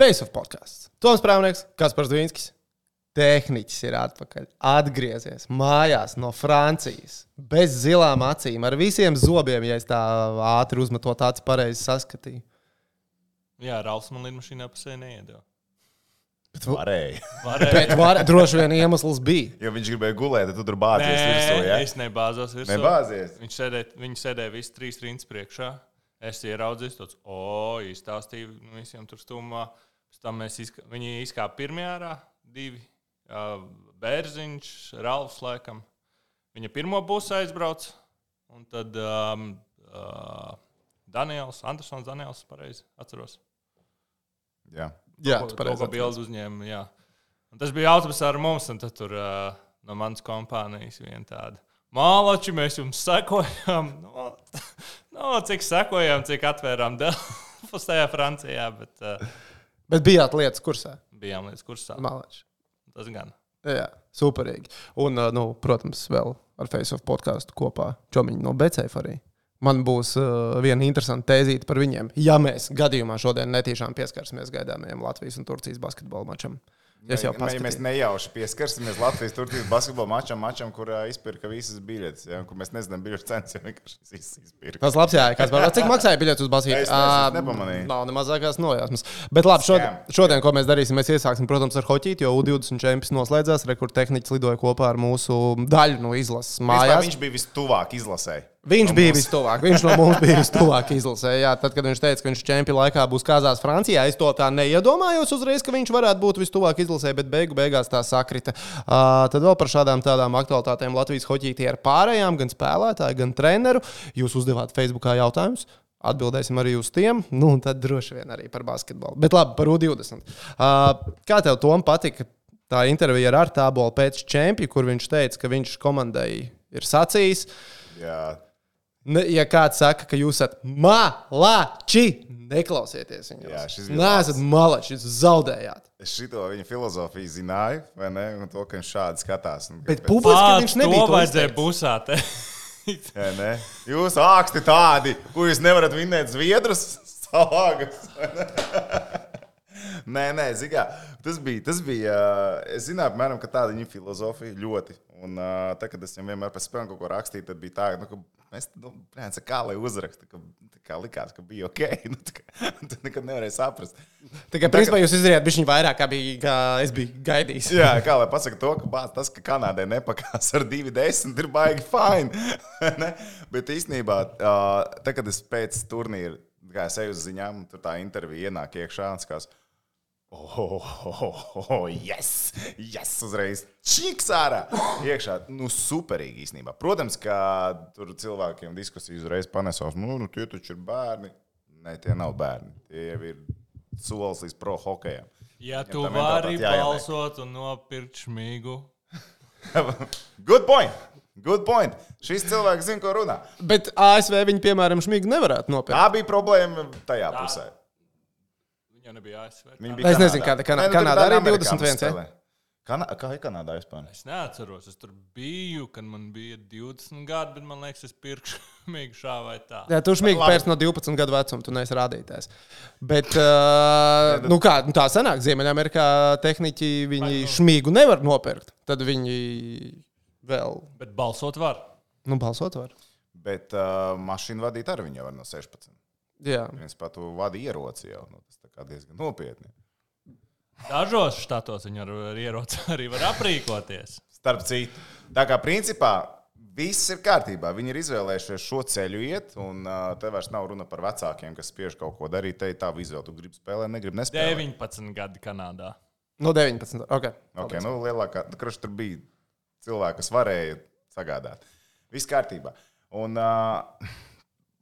Face of podkāsts. Toms Prāvnieks, Kaspars Dvīnskis. Tehniķis ir atpakaļ. Atgriezies mājās no Francijas. Bez zilām acīm, ar visiem zobiem, ja es tā ātri uzmetot acis pareizi saskatīju. Jā, Rauls man lidmašīnā pusē neiedeva. Bet, va- Varēja. Varēja. bet var, droši vien iemesls bija. Jo viņš gribēja gulēt, tad tu tur bāzies Nē, virsū. Ja? es nebāzos virsū. Nebāzies? Viņš sēdēja, viņi sēdēja visi trīs rindas priekšā. Es ieraudzīju, tāds, o, izstāstīju visiem tur stumā. Pēc tam mēs izkā, viņi izkāpa pirmajā ārā, divi. Uh, Bērziņš, Ralfs laikam. Viņa pirmo būs aizbrauc. Un tad um, uh, Daniels, Andersons, Daniels, pareizi atceros. Jā. Jā, to, tu to, pareizi bildi uzņēma. Jā. Un tas bija autobusā ar mums, un tad tur uh, no manas kompānijas viena tāda. Mālači, mēs jums sekojam. No, no, cik sekojam, cik atvērām Delfos tajā Francijā, bet uh, Bet bijāt lietas kursā. bijām līdz kursā. Malāči. Tas gan. Jā, superīgi. Un, uh, nu, protams, vēl ar Face of podkāstu kopā Čomiņu no BCF arī. Man būs uh, viena interesanta tēzīte par viņiem. Ja mēs gadījumā šodien netīšām pieskarsimies gaidāmajam Latvijas un Turcijas basketbola mačam. Es jau Mē- Mēs paskatījos. nejauši pieskarsimies Latvijas Turcijas basketbola mačam, mačam kurā izpirka visas biļetes. Ja? Kur mēs nezinām biļešu cenas, jau vienkārši izpirka. Tas labs, jā, kāds var. Cik maksāja biļetes uz nezinu, es nepamanīju. Nav ne mazākās nojāsmas. Bet labi, šodien, šodien, ko mēs darīsim, mēs iesāksim, protams, ar hoķīti, jo U20 čempions noslēdzās. Rekurtehniķis lidoja kopā ar mūsu daļu no izlases Mājās. mājās. Viņš bija vistuvāk izlasēji. Viņš No bija vistuvāk. Viņš no mums bija vistuvāk izlasē. Jā, tad, kad viņš teica, ka viņš čempionu laikā būs Kazās Francijā, es to tā neiedomājos uzreiz, ka viņš varētu būt vistuvāk izlasē, bet beigu beigās tā sakrita. Uh, tad vēl par šādām tādām aktualitātēm Latvijas hoķītī ar pārējām, gan spēlētāju, gan treneru. Jūs uzdevāt Facebookā jautājumus. Atbildēsim arī uz tiem, nu, un tad droši vien arī par basketbolu. Bet labi, par U20. Uh, kā tev, Tom, patika tā intervija ar Artābolu pēc čempiona, kur viņš teica, ka viņš komandai ir sacījis, Jā. Ja kāds saka, ka jūs esat malači, neklausieties viņu. Jā, šis bija Nē, esat malači, jūs zaudējāt. Es šito viņa filozofiju zināju, vai ne? Un to, ka viņš šādi skatās. Un, Bet publiski viņš nebija. to vajadzēja busāt. Jā, ne? Jūs āksti tādi, ko jūs nevarat vinēt zviedrus, salāgus. Nē, nē, zigā, tas bija. Tas bija es zināju, apmēram, ka tāda viņa filozofija ļoti. Un uh, tad, kad es viņam vienmēr pēc spēlēm kaut ko rakstīju, tad bija tā, nu, ka mēs nu, brēnce, kā lai uzraksta, ka tā kā likās, ka bija ok. Nu, tā kā, tu nekad nevarēji saprast. Tikai principā jūs izdarījāt bišķiņu vairāk, kā, bija, kā es biju gaidījis. Jā, kā lai pasakā to, ka bāc, tas, ka Kanādai nepakās ar 2,10, ir baigi fini. Ne? Bet īstenībā, uh, tad, kad es pēc turnīra, kā es eju uz ziņām, tur tā intervija ienāk iekšā un skās. Oh, oh, oh, oh, yes, yes, uzreiz čiks ārā. Iekšā, nu, superīgi īstenībā. Protams, ka tur cilvēkiem diskusijas uzreiz panesās, nu, nu tie taču ir bērni. Nē, tie nav bērni. Tie jau ir solis līdz pro hokejam. Ja tu tā vari balsot un nopirkt šmīgu, Good point! Good point! Šis cilvēks zina, ko runā. Bet ASV viņi, piemēram, šmīgi nevarētu nopirkt. Tā bija problēma tajā pusē. Viņa nebija ASV. Viņi Es nezinu, kāda Kanā- Nē, nu, Kanādā arī daļa 21, ja? spēlē. Kana, kā ir Kanādā vispār? Es neatceros, es tur biju, kad man bija 20 gadi, bet man liekas, es pirkšu šmīgu šā vai tā. Jā, tu šmīgi pēc no 12 gadu vecuma, tu neesi rādītājs. Bet, uh, nu kā, nu tā sanāk, Ziemeļamerikā tehniķi viņi šmīgu nevar nopirkt. Tad viņi vēl, Bet balsot var. nu, balsot var. Bet uh, mašīnu vadīt arī viņa var no 16. Jā. Viens pat vada ieroci jau. Nu, tas diezgan nopietni. Dažos štatos viņi ar, ar ieroci arī var aprīkoties. Starp citu, tā kā principā viss ir kārtībā. Viņi ir izvēlējušies šo ceļu iet, un uh, te vairs nav runa par vecākiem, kas spiež kaut ko darīt. Te ir tā izvēle, tu gribi spēlēt, negribi nespēlēt. 19 gadi Kanādā. No 19. Okay. Okay, nu, lielākā, nu, kurš tur bija cilvēki, kas varēja sagādāt. Viss kārtībā. Un, uh,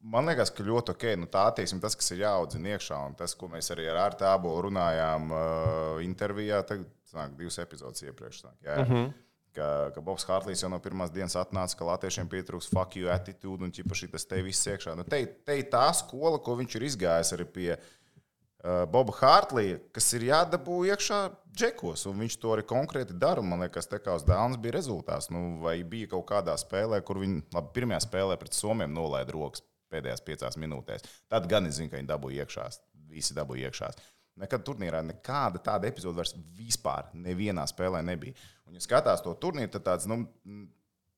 man liekas, ka ļoti ok, nu, tā attieksme, tas, kas ir jāaudzina iekšā, un tas, ko mēs arī ar Artu Abolu runājām uh, intervijā, tagad sanāk, divas epizodes iepriekš. Sanāk, jā, mm -hmm. Ka, ka Bobs Hārtlīs jau no pirmās dienas atnāca, ka latviešiem pietrūks fuck you attitude un ķipaši tas te viss iekšā. Nu, te, te ir tā skola, ko viņš ir izgājis arī pie uh, Boba Hārtlīja, kas ir jādabū iekšā džekos, un viņš to arī konkrēti dara. Man liekas, tā kā uz Dānas bija rezultāts. Nu, vai bija kaut kādā spēlē, kur viņi, labi, pirmajā spēlē pret Somiem nolaida rokas pēdējās piecās minūtēs. Tad gan es zinu, ka viņi dabūja iekšā. Visi dabūja iekšā. Nekad turnīrā nekāda tāda epizode vairs vispār nevienā spēlē nebija. Un, ja skatās to turnīru, tad tāds nu,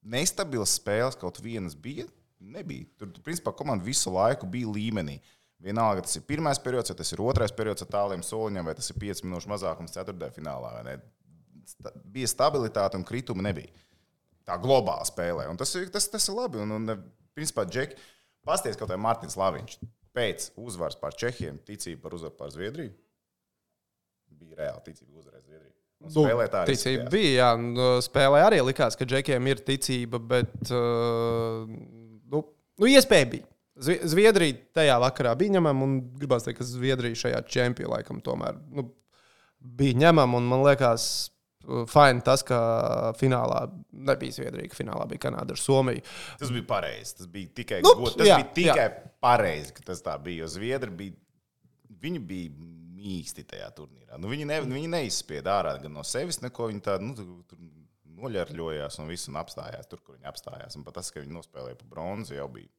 nestabils spēles kaut vienas bija. Nebija. Tur, principā, komanda visu laiku bija līmenī. Vienalga, tas ir pirmais periods, vai tas ir otrais periods ar tāliem soliņiem, vai tas ir 5 minūšu mazākums ceturtajā finālā. Sta bija stabilitāte un kritumi nebija. Tā globāli spēlē. Un tas ir, tas, tas ir labi. Un, un, principā, Džeki, pasties kaut kā Mārtiņš Laviņš pēc uzvaras pār Čehiem, ticība par uzvaru pār Zviedriju. Bija reāli ticība uzvarēt Zviedriju. Nu, spēlē tā arī. ticība bija. Jā, nu, spēlē arī likās, ka džekiem ir ticība, bet uh, nu, nu, iespēja bija. Zvi- Zviedrija tajā vakarā bija ņemama, un gribās teikt, ka Zviedrija šajā čempionā laikam tomēr nu, bija ņemama. Man liekas, fajn tas, ka finālā nebija Zviedrija, finālā bija Kanāda ar Somiju. Tas bija pareizi. Tas bija tikai, Nu, nu, tas jā, bija tikai pareizi, ka tas tā bija. Jo Zviedri bija, viņi bija mīksti tajā turnīrā. Nu, viņi, ne, viņi neizspieda ārā gan no sevis neko. Viņi tādu nu, tur- tur noļarļojās un viss un apstājās tur, kur viņi apstājās. Un pat tas, ka viņi nospēlēja pa bronzu, jau bija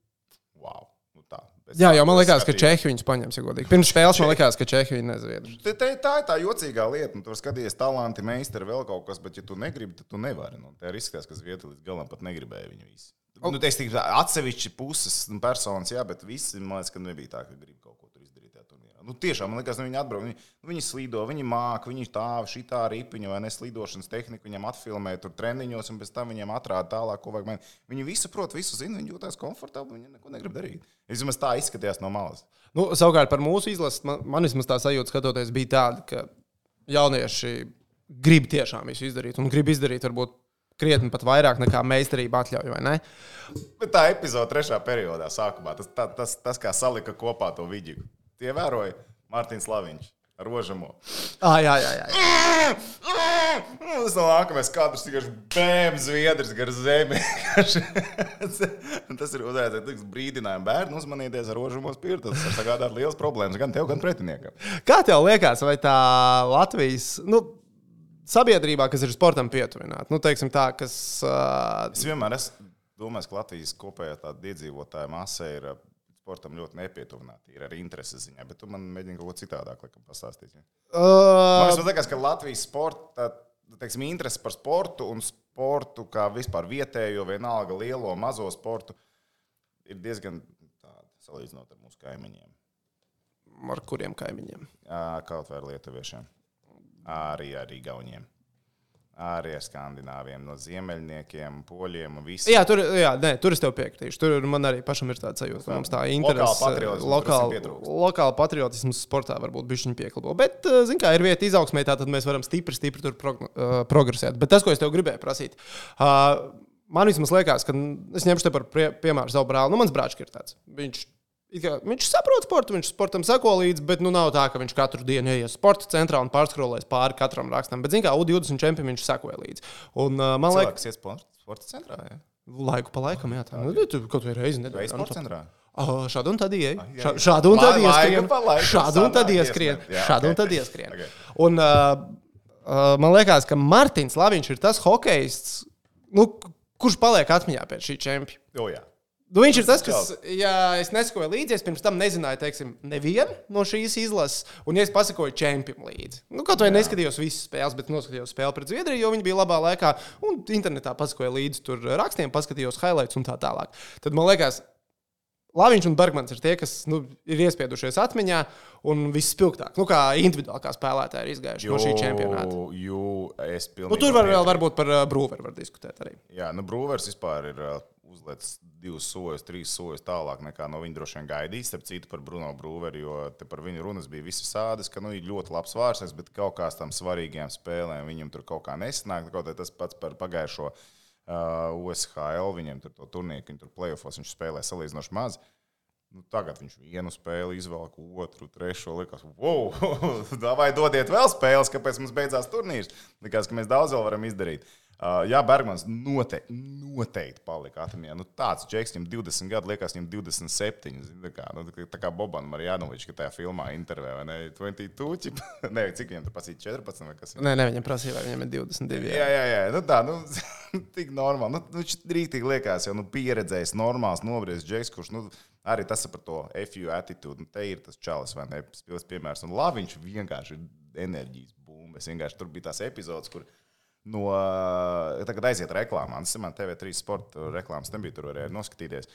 wow. Tā, Pēc Jā, tā, jau man es liekas, ka skatījos. Čehi viņus paņems, ja godīgi. Pirms spēles man liekas, ka Čehi viņu nezviedri. Te, te, tā ir tā jocīgā lieta. Nu, tur skaties, talanti, meistari, vēl kaut kas, bet, ja tu negribi, tad tu nevari. Nu, tā ir izskatās, ka Zviedrija līdz galam pat negribēja viņu visu. Nu, es teiktu, atsevišķi puses un personas, jā, bet visi man liekas, ka nebija tā, ka grib kaut ko tur izdarīt tajā turnīrā. Nu, tiešām, man liekas, nu, viņi atbrauc, viņi, nu, viņi slīdo, viņi māca, viņi tā, šī tā ripiņa vai neslidošanas tehnika, viņiem atfilmē tur treniņos, un pēc tam viņiem atrāda tālāk, ko vajag. Man. Viņi visu prot, visu zina, viņi jūtas komfortabli, viņi neko negrib darīt. Vismaz tā izskatījās no malas. Nu, savukārt par mūsu izlasi, man, man vismaz tā sajūta, skatoties, bija tāda, ka jaunieši grib tiešām visu izdarīt un grib izdarīt varbūt krietni pat vairāk nekā meistarība atļauj, vai ne? Bet tā epizode trešā periodā, sākumā, tas, tā, tas, tas kā salika kopā to vidīgu. Tie vēroja Mārtiņš Laviņš ar rožamo. Ah, jā, jā, jā. Tas nav nākamais kadrs, tikai bēm zviedrs gar zemi. tas ir uzreiz brīdinājums bērnu uzmanieties ar rožamo spirtu. Tas var sagādāt liels problēmas gan tev, gan pretiniekam. Kā tev liekas, vai tā Latvijas nu, sabiedrībā, kas ir sportam pietuvināta, nu, teiksim tā, kas. Uh, Es vienmēr esmu domājis, ka Latvijas kopējā iedzīvotāja masa ir sportam ļoti nepietuvināta. Ir arī intereses ziņā, bet tu man mēģini kaut ko citādāk laikam, pastāstīt. Ja? Man uh, liekas, ka Latvijas sporta teiksim, interese par sportu un sportu kā vispār vietējo, vienalga lielo, mazo sportu ir diezgan tāda salīdzinot ar mūsu kaimiņiem. ar kuriem kaimiņiem? Kaut vai ar lietuviešiem, arī ar Igauniem. Ar skandināviem, no ziemeļniekiem, poļiem un visiem. Jā, tur, jā, nē, tur es tev piekritīšu. Tur man arī pašam ir tāds sajūta, ka mums tā interese, pietrūkst. lokāla patriotisms sportā varbūt bija viņa pieklabo. Bet, uh, zin kā, ir vieta izaugsmē, tā tad mēs varam stipri, stipri tur prog uh, progresēt. Bet tas, ko es tev gribēju prasīt, uh, man vismaz liekas, ka es ņemšu te par prie, piemēru savu brāli. Nu, mans brālis ir tāds. Viņš kā Viņš saprot sportu, viņš sportam seko līdzi, bet nu, nav tā, ka viņš katru dienu ienāks sporta centrā un pārskrolēs pāri katram rakstam. Bet, zināmā mērā, U20 čempionam viņš sekoja līdzi. Un, uh, man liekas, Cilvēks iet sporta, centrā. Ja? Laiku pa laikam, jā, tā nu, tu kaut vai reizi nedēļā. sporta centrā? Oh, šādu un tad ieej. jā, Šā- jā. Šādu un tad Lai- ieskrien. Šādu un tad sanāk ieskrien. Jā, Šādu un tad ieskrien. Ok. Un uh, uh, man liekas, ka Martins Laviņš ir tas hokejists, nu, kurš paliek atmiņā pēc šī čempiona. Nu, viņš ir tas, kas, ja es nesakoju līdzi, es pirms tam nezināju, teiksim, nevienu no šīs izlases, un ja es pasakoju čempionam līdzi. Nu, kaut vai neskatījos visas spēles, bet noskatījos spēli pret Zviedriju, jo viņi bija labā laikā, un internetā pasakoju līdzi tur rakstiem, paskatījos highlights un tā tālāk. Tad man liekas, Laviņš un Bergmans ir tie, kas nu, ir iespiedušies atmiņā un visspilgtāk, nu, kā individuāli kā spēlētāji ir izgājuši no šī čempionāta. Jū, Nu, tur var vēl varbūt par uh, Brūveru var diskutēt arī. Jā, nu, Brūvers vispār ir uh, uzlicis divus soļus, trīs soļus tālāk nekā no viņa droši vien gaidīs. Starp citu, par Bruno Brūveri, jo par viņu runas bija visas sādas, ka nu, ir ļoti labs vārds, bet kaut kādām tam svarīgām spēlēm viņam tur kaut kā nesanāk. Kaut tas pats par pagājušo uh, USHL, viņiem tur to turnīru, viņi tur plēsofos, viņš spēlē salīdzinoši maz. Nu, tagad viņš vienu spēli izvelk, otru, trešo. Likās, wow, vai dodiet vēl spēles, kāpēc mums beidzās turnīrs. Likās, ka mēs daudz vēl varam izdarīt. Uh, jā, Bergmans noteikti, noteikti palika atmiņā. Nu, tāds džeks, viņam 20 gadu, liekas, viņam 27. zini, Tā kā, nu, tā kā Boban Marjanovičs, ka tajā filmā intervijā, vai ne? 22, ķip, ne, cik viņam tur pasīja 14 vai kas? ir? Nē, nē, viņam prasīja, vai viņam ir 22. Jā, jā, jā. Nu, tā, nu, tik normāli. Nu, nu, viņš rītīgi liekas, jau nu, pieredzējis, normāls, nobriezis džeks, kurš, nu, arī tas ir par to FU attitūdu. Nu, te ir tas čalis, vai ne? Spils piemērs. Un labi, viņš vienkārši ir enerģijas bumbas. Vienkārši tur bija tās epizodes, kur no, tagad aiziet reklāmā. Tas man TV3 sporta reklāmas nebija, tur varēja noskatīties.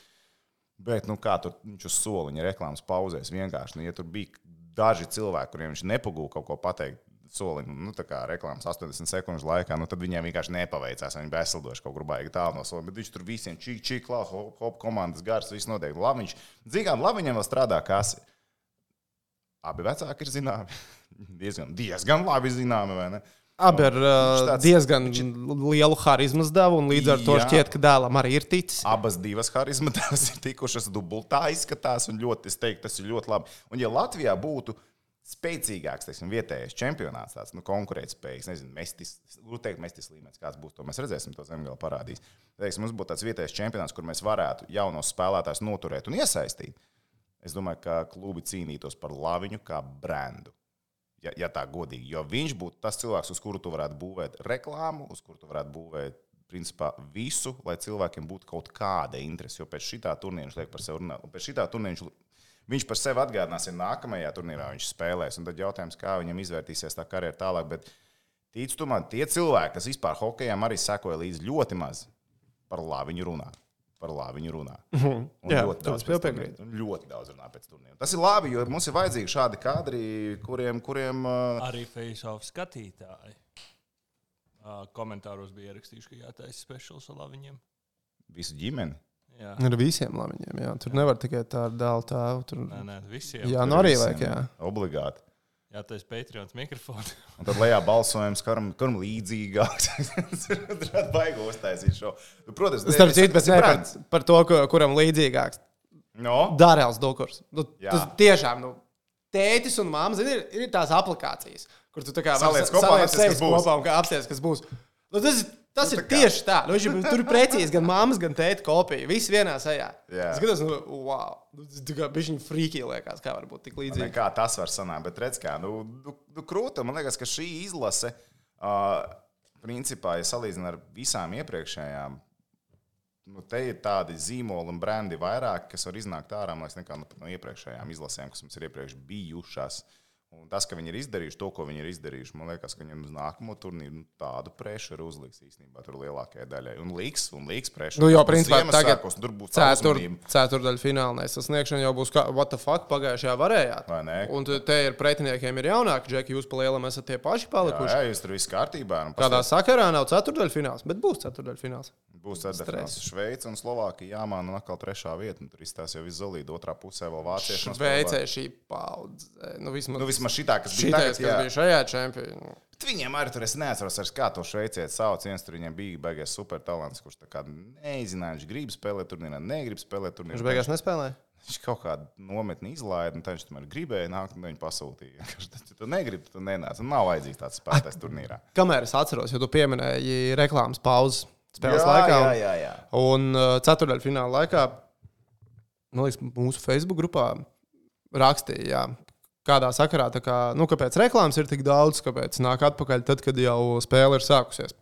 Bet, nu, kā tur viņš uz soliņa reklāmas pauzēs vienkārši, nu, ja tur bija daži cilvēki, kuriem viņš nepagūda kaut ko pateikt, soliņa, nu, tā kā reklāmas 80 sekundžu laikā, nu, tad viņiem vienkārši nepaveicās. Viņi bija aizsildoši kaut kur baigi tālu no soliņa, bet viņš tur visiem čīk, čīk, klāt, hop, hop, komandas gars, viss notiek. Labi, viņš, dzīvām, labi, viņam vēl strādā kas. Abi vecāki ir zināmi. diezgan, diezgan labi zināmi, vai ne? Abi ar uh, tāds- diezgan lielu harizmas devu, un līdz ar to Jā. šķiet, ka dēlam arī ir ticis. Abas divas harizmas ir tikušas dubultā, izskatās, un ļoti, es teiktu, tas ir ļoti labi. Un, ja Latvijā būtu spēcīgāks, teiksim, vietējais čempionāts, tāds nu, konkurētspējīgs, nezinu, mestis, grūti teikt, mestis līmenis, kāds būs, to mēs redzēsim, to zemgala parādīs. Teiksim, mums būtu tāds vietējais čempionāts, kur mēs varētu jaunos spēlētājus noturēt un iesaistīt. Es domāju, ka klubi cīnītos par laviņu kā brendu. Ja, ja tā godīgi, jo viņš būtu tas cilvēks, uz kuru tu varētu būvēt reklāmu, uz kuru tu varētu būvēt principā visu, lai cilvēkiem būtu kaut kāda interese. Jo pēc šī turnīra viņš liek par sevi runāt. un Pēc šī turnīra viņš, viņš par sevi atgādinās, ja nākamajā turnīrā viņš spēlēs. Un tad jautājums, kā viņam izvērtīsies tā karjera tālāk. Bet tic tu man, tie cilvēki, kas vispār hokejam arī sekoja līdzi ļoti maz, par labi runā. Par labi runā. Un Jā, ļoti daudz pēc Ļoti daudz runā pēc turnīra. Tas ir labi, jo mums ir vajadzīgi šādi kadri, kuriem, kuriem uh, Arī face-off skatītāji. Uh, komentāros bija ierakstījuši, ka jātaisa speciāls ar viņiem. visu ģimeni. Jā, Ar visiem labiņiem. Jā. Tur nevar tikai tā ar dēlu tēvu. Tur... nē, nē, visiem. Jā, nu arī vajag. Jā. Obligāti. Jātaisa Patreons mikrofonu. Un tad lejā balsojums, kuram, kuram līdzīgāks. Varētu baigi uztaisīt šo. Nu, Protams, bet tas ir ne par, par to, ku- kuram līdzīgāks. No? Dārēls Dukurs. Nu, Jā. tas tiešām, nu, tētis un māma, zini, ir, ir tās aplikācijas, kur tu tā kā Saliec kopā, saliec būs. kopā un kā apsties, kas būs. Nu, tas ir, tas ir tā kā- tieši tā. Nu, viņš ir, tur precīzi gan māmas, gan tēta kopija. Viss vienā sajā. Jā. Es skatos, nu, wow. Nu, tā kā bija viņa frīkī liekas, kā var būt tik Ne, līdzīgi. Kā tas var sanākt, bet redz, kā nu, nu, nu, krūta. Man liekas, ka šī izlase, uh, principā, ja salīdzinām ar visām iepriekšējām, nu, te ir tādi zīmoli un brendi vairāk, kas var iznākt ārā liekas, nekā no, no iepriekšējām izlasēm, kas mums ir iepriekš bijušas. Un tas, ka viņi ir izdarījuši to, ko viņi ir izdarījuši, man liekas, ka viņiem uz nākamo turnīru nu, tādu pressuru uzliks īstenībā tur lielākajai daļai. Un liks, un liks pressuru. Nu, jo, principā, tagad un tur būs ceturdaļa fināla nesasniegšana jau būs kā, what the fuck, pagājušajā varējāt. Vai ne? Un te- ir pretiniekiem ir jaunāki, Džeki, jūs pa lielam esat tie paši Jā, palikuši. jā, jūs tur viss kārtībā. Nu, Kādā sakarā nav ceturdaļa fināls, bet būs ceturdaļa fināls. Būs ceturtais. Šveice un Slovākija jāmāna un atkal trešā vieta. un Tur izstāsta jau izolīti. Otrā pusē vēl vācieši. Šveicē šī paudze. Nu, vismaz, Nu, vismaz šitā, kas bija šitais, tagad, kas jā. bija šajā čempionā. Viņiem arī tur es neatceros, vairs, kā to šveicieti sauc. Viens tur viņiem bija beigas supertalants, kurš tā kā nezināja, viņš grib spēlēt turnīrā, negrib spēlēt turnīrā. Viņš beigās nespēlēja. Viņš kaut kādu nometni izlaida, un viņš tomēr gribēja nākt, un viņi pasūtīja. Ja tu negribi, tad tu nenāc. Un nav vajadzīgs tāds spēlētājs turnīrā. Kamēr es atceros, jo tu pieminēji reklāmas pauzes spēles Jā, laikā. jā, jā, jā. Un uh, ceturdaļa fināla laikā, man liekas, mūsu Facebook grupā rakstīja, jā, kādā sakarā, kā, nu, kāpēc reklāmas ir tik daudz, kāpēc nāk atpakaļ tad, kad jau spēle ir sākusies.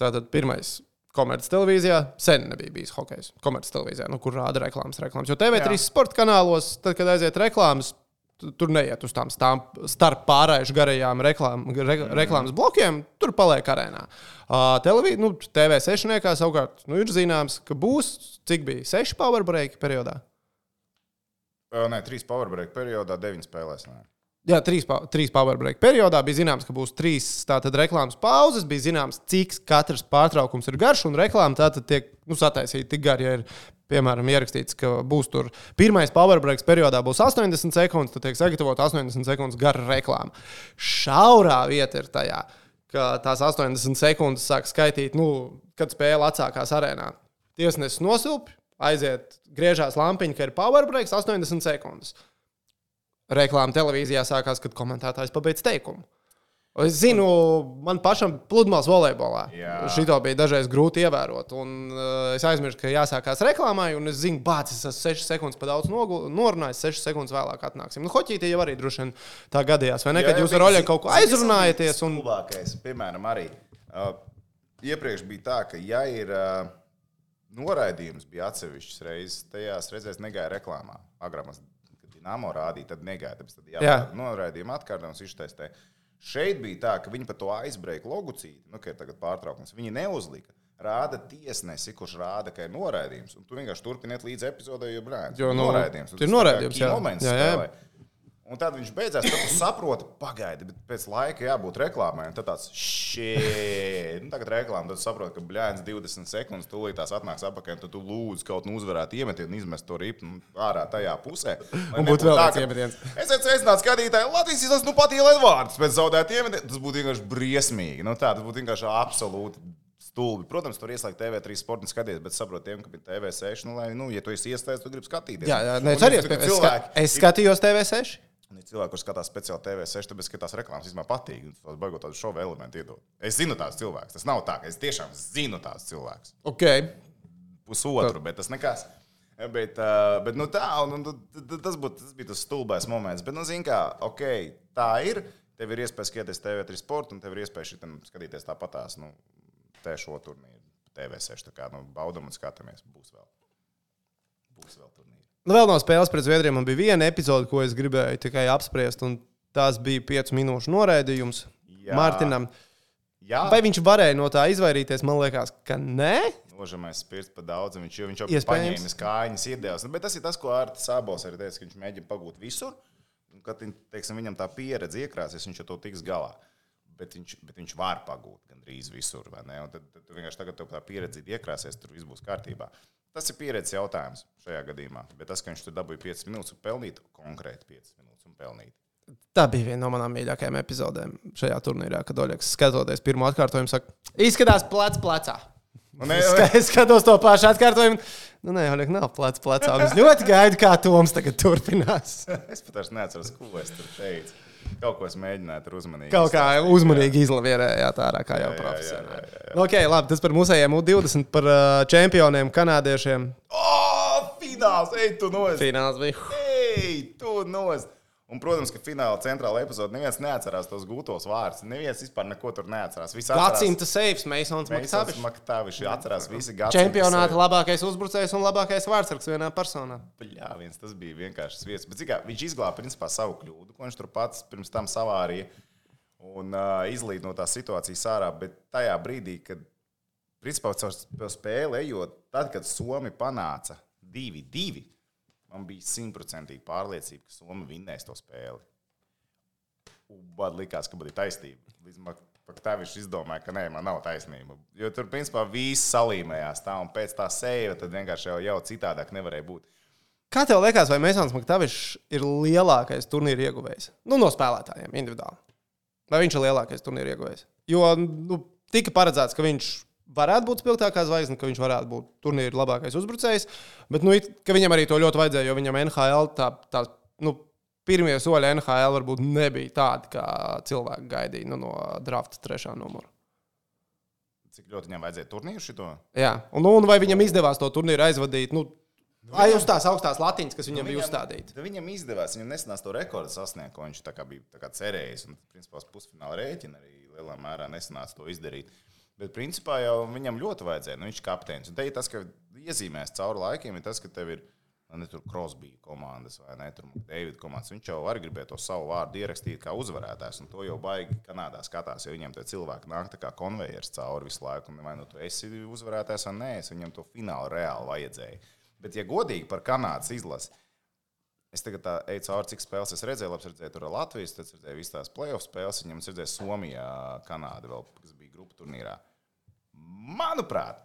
Tātad pirmais. Komerces televīzijā sen nebija bijis hokejs. Komerces televīzijā, nu, kur rāda reklāmas, reklāmas. Jo TV3 Jā. sporta kanālos, tad, kad aiziet reklāmas, tu- tur neiet uz tām starp pārējušu garajām reklām, re, reklāmas blokiem, tur paliek arēnā. Uh, televī, nu, TV sešniekā savukārt nu, ir zināms, ka būs cik bija seši power break periodā. Ö, Nē, trīs powerbreak periodā, deviņas spēlēs. Nē. Jā, trīs, trīs power break periodā bija zināms, ka būs trīs tātad reklāmas pauzes. Bija zināms, cik katrs pārtraukums ir garš, un reklāma tātad tiek nu, sataisīta tik gara. Ja ir, piemēram, ierakstīts, ka būs tur pirmais power break periodā būs 80 sekundes, tad tiek sagatavota 80 sekundes gara reklāma. Šaurā vieta ir tajā, ka tās 80 sekundes sāk skaitīt, nu, kad spēle atsākās arēnā. Tiesnesis nosilp, aiziet, griežās lampiņa, ka ir power breaks 80 sekundes reklāma televīzijā sākās, kad komentētājs pabeidz teikumu. Es zinu, man pašam pludmales volejbolā. Jā. Šito bija dažreiz grūti ievērot. Un, uh, es aizmirsu, ka jāsākās reklāmai, un es zinu, bācis, es esmu 6 sekundes pa daudz norunājis, 6 sekundes vēlāk atnāksim. Nu, hoķītī jau arī droši vien tā gadījās, vai ne? Kad jūs ar Oļegu kaut ko aizrunājaties. Un... Labākais, piemēram, arī uh, iepriekš bija tā, ka, ja ir uh, noraidījums, bija atsevišķas reizes, tajās reizēs negāja reklāmā. Agrāk, kad Dienāmo rādīja, tad negāja. Tāpēc tad Jā. jābūt noraidījuma atkārtojums, iztestē. Šeit bija tā, ka viņi par to aizbrauca logucīti, nu, ka ir tagad pārtraukums. Viņi neuzlika. Rāda tiesnesi, kurš rāda, ka ir noraidījums. Un tu vienkārši turpiniet līdz epizodē, jo brāļs Jo, nu, noraidījums. tur ir noraidījums, jā. Jā, jā. spēlē. Un tad viņš beidzās, tad saproti, pagaidi, bet pēc laika jābūt reklāmai. Tad tāds šī, nu, tagad reklāmā, tad saproti, ka blēņas 20 sekundes, tūlīt tās atnāks un tad tu lūdzu kaut nu uzvarēt iemetienu un izmest to ripu nu, ārā tajā pusē. Un būtu vēl tā, viens ka- iemetiens. Es esmu sveicināts skatītāji, Latvijas izlases nu pat ielaiž vārdus pēc zaudētiem iemetieniem. Tas būtu vienkārši briesmīgi. Nu, tā, tas būtu vienkārši absolūti. Stulbi. Protams, tur ieslēgt TV3 sporta un skatīties, bet saprotu, tiem, ka bija TV6. Nu, lai, nu, ja tu esi iesaistīts, tu gribi skatīties. Jā, jā, nē, es arī ir esmu. Es, cilvēki, ska, es skatījos TV6. Un ir cilvēki, kuriem skatās speciāli TV6, tāpēc, ka tās reklāmas vispār patīk. un Tas baigot tādu šovu elementu iedod. Es zinu tās cilvēkus. Tas nav tā, ka es tiešām zinu tās cilvēkus. Okay. Pusotru, bet tas nekas. Bet, uh, bet nu, tā, un, un, tas, būt, tas bija tas stulbais moments. Bet, nu, zini, kā, ok, tā ir. Tev ir iespēja skatīties TV3 sporta, un tev ir iespēja šitam skatīties tāpatās, nu, te šo turnīru. TV6. Tā kā nu, baudam un skatāmies. Būs vēl. Būs vēl turnīri. Nu, vēl no spēles pret Zviedriju man bija viena epizode, ko es gribēju tikai apspriest, un tās bija 5 minūšu noraidījums Jā. Mārtiņam. Jā, Vai viņš varēja no tā izvairīties? Man liekas, ka nē. Nožamais spirts par daudz, viņš jau, viņš jau paņēma kājas, iedēvās. Nu, Bet tas ir tas, ko Arts Sābols arī teica, ka viņš mēģina pagūt visur. Kad teiksim, viņam tā pieredze iekrāsies, viņš jau to tiks galā. Bet viņš, bet viņš var pagūt gandrīz visur. Tad, tad vienkārši tagad tā pieredze iekrāsies, tur viss būs kārtībā. Tas ir pieredzes jautājums šajā gadījumā. Bet tas, ka viņš tur dabūja 5 minūtes un pelnīt, konkrēti 5 minūtes un pelnīt. Tā bija viena no manām mīļākajām epizodēm šajā turnīrā, kad Oļegs skatoties pirmo atkārtojumu, saka, izskatās plec plecā. Nu, ne, Es ska- Es skatos to pašu atkārtojumu. Nu, nē, Oļegs nav plec plecā. Es ļoti gaidu, kā Toms tagad turpinās. es pat vairs neatceros, ko es tur teicu. Kaut ko es mēģināju tur uzmanīgi. Kaut kā izstāstīt, uzmanīgi izlavierējāt ārā, kā jau profesionāli. Nu, okay, labi, tas par mūsējiem U20, par uh, čempioniem, kanādiešiem. O, fināls! Ej, tu nos! Fināls bija. Ej, tu nos! Un, protams, ka fināla centrāla epizode neviens neatcerās tos gūtos vārdus. Neviens vispār neko tur neatcerās. Gadsimta seifs, Meisons Maktavičs. Maktavičs atcerās visi gadsimta. Čempionāta labākais uzbrucējs un labākais vārdsargs vienā personā. Jā, viens tas bija vienkārši vietas. Bet, kā, viņš izglāba principā savu kļūdu, ko viņš tur pats pirms tam savārīja un uh, izlīd no tās situācijas ārā. Bet tajā brīdī, kad principā caur spēli ejot, tad, kad Somija panāca 2-2, man bija simtprocentīgi pārliecība, ka Somija vinnēs to spēli. Man likās, ka bija taisnība. Līdz viņš izdomāja, ka nē, man nav taisnība. Jo tur, principā, viss salīmējās tā, un pēc tā sēja, tad vienkārši jau, jau citādāk nevarēja būt. Kā tev liekas, vai Masons Maktavičs ir lielākais turnīra ieguvējs? Nu, no spēlētājiem individuāli. Vai viņš ir lielākais turnīra ieguvējs? Jo nu, tika paredzēts, ka viņš varētu būt spilgtākā zvaigzne, ka viņš varētu būt turnīra labākais uzbrucējs. Bet nu, viņam arī to ļoti vajadzēja, jo viņam NHL tā, tā, nu, pirmie soļi NHL varbūt nebija tādi, kā cilvēki gaidīja nu, no drafta trešā numura. Cik ļoti viņam vajadzēja turnīru šito? Jā, un, nu, un vai viņam izdevās to turnīru aizvadīt? Nu, Ai, uz tās augstās latiņas, kas viņam bija uzstādītas. Nu, Viņam izdevās, viņam nesenās to rekordu sasniegt, ko viņš bija cerējis. Un, principā, pusfināla rēķina arī lielā mērā nesanāca to izdarīt. Bet, principā, jau viņam ļoti vajadzēja. Nu, viņš ir kapteinis. Un te ir tas, ka iezīmēs cauri laikiem, ir tas, ka tev ir nu, ne tur Krosbija komandas vai ne tur Davida komandas. Viņš jau arī gribēja to savu vārdu ierakstīt kā uzvarētājs. Un to jau baigi Kanādā skatās, jo viņiem tie cilvēki nāk tā kā konvejers cauri visu laiku. Un vai nu tu esi uzvarētājs vai nē, es viņam to finālu reāli vajadzēja. Bet, ja godīgi par Kanādas izlasi, Es tagad eju cauri, cik spēles es redzēju. Labi, redzēju, tur ir Latvijas, tad redzēju visas tās playoff spēles. Viņam redzēju Somijā, Kanāda, vēl, kas grupu turnīrā. Manuprāt,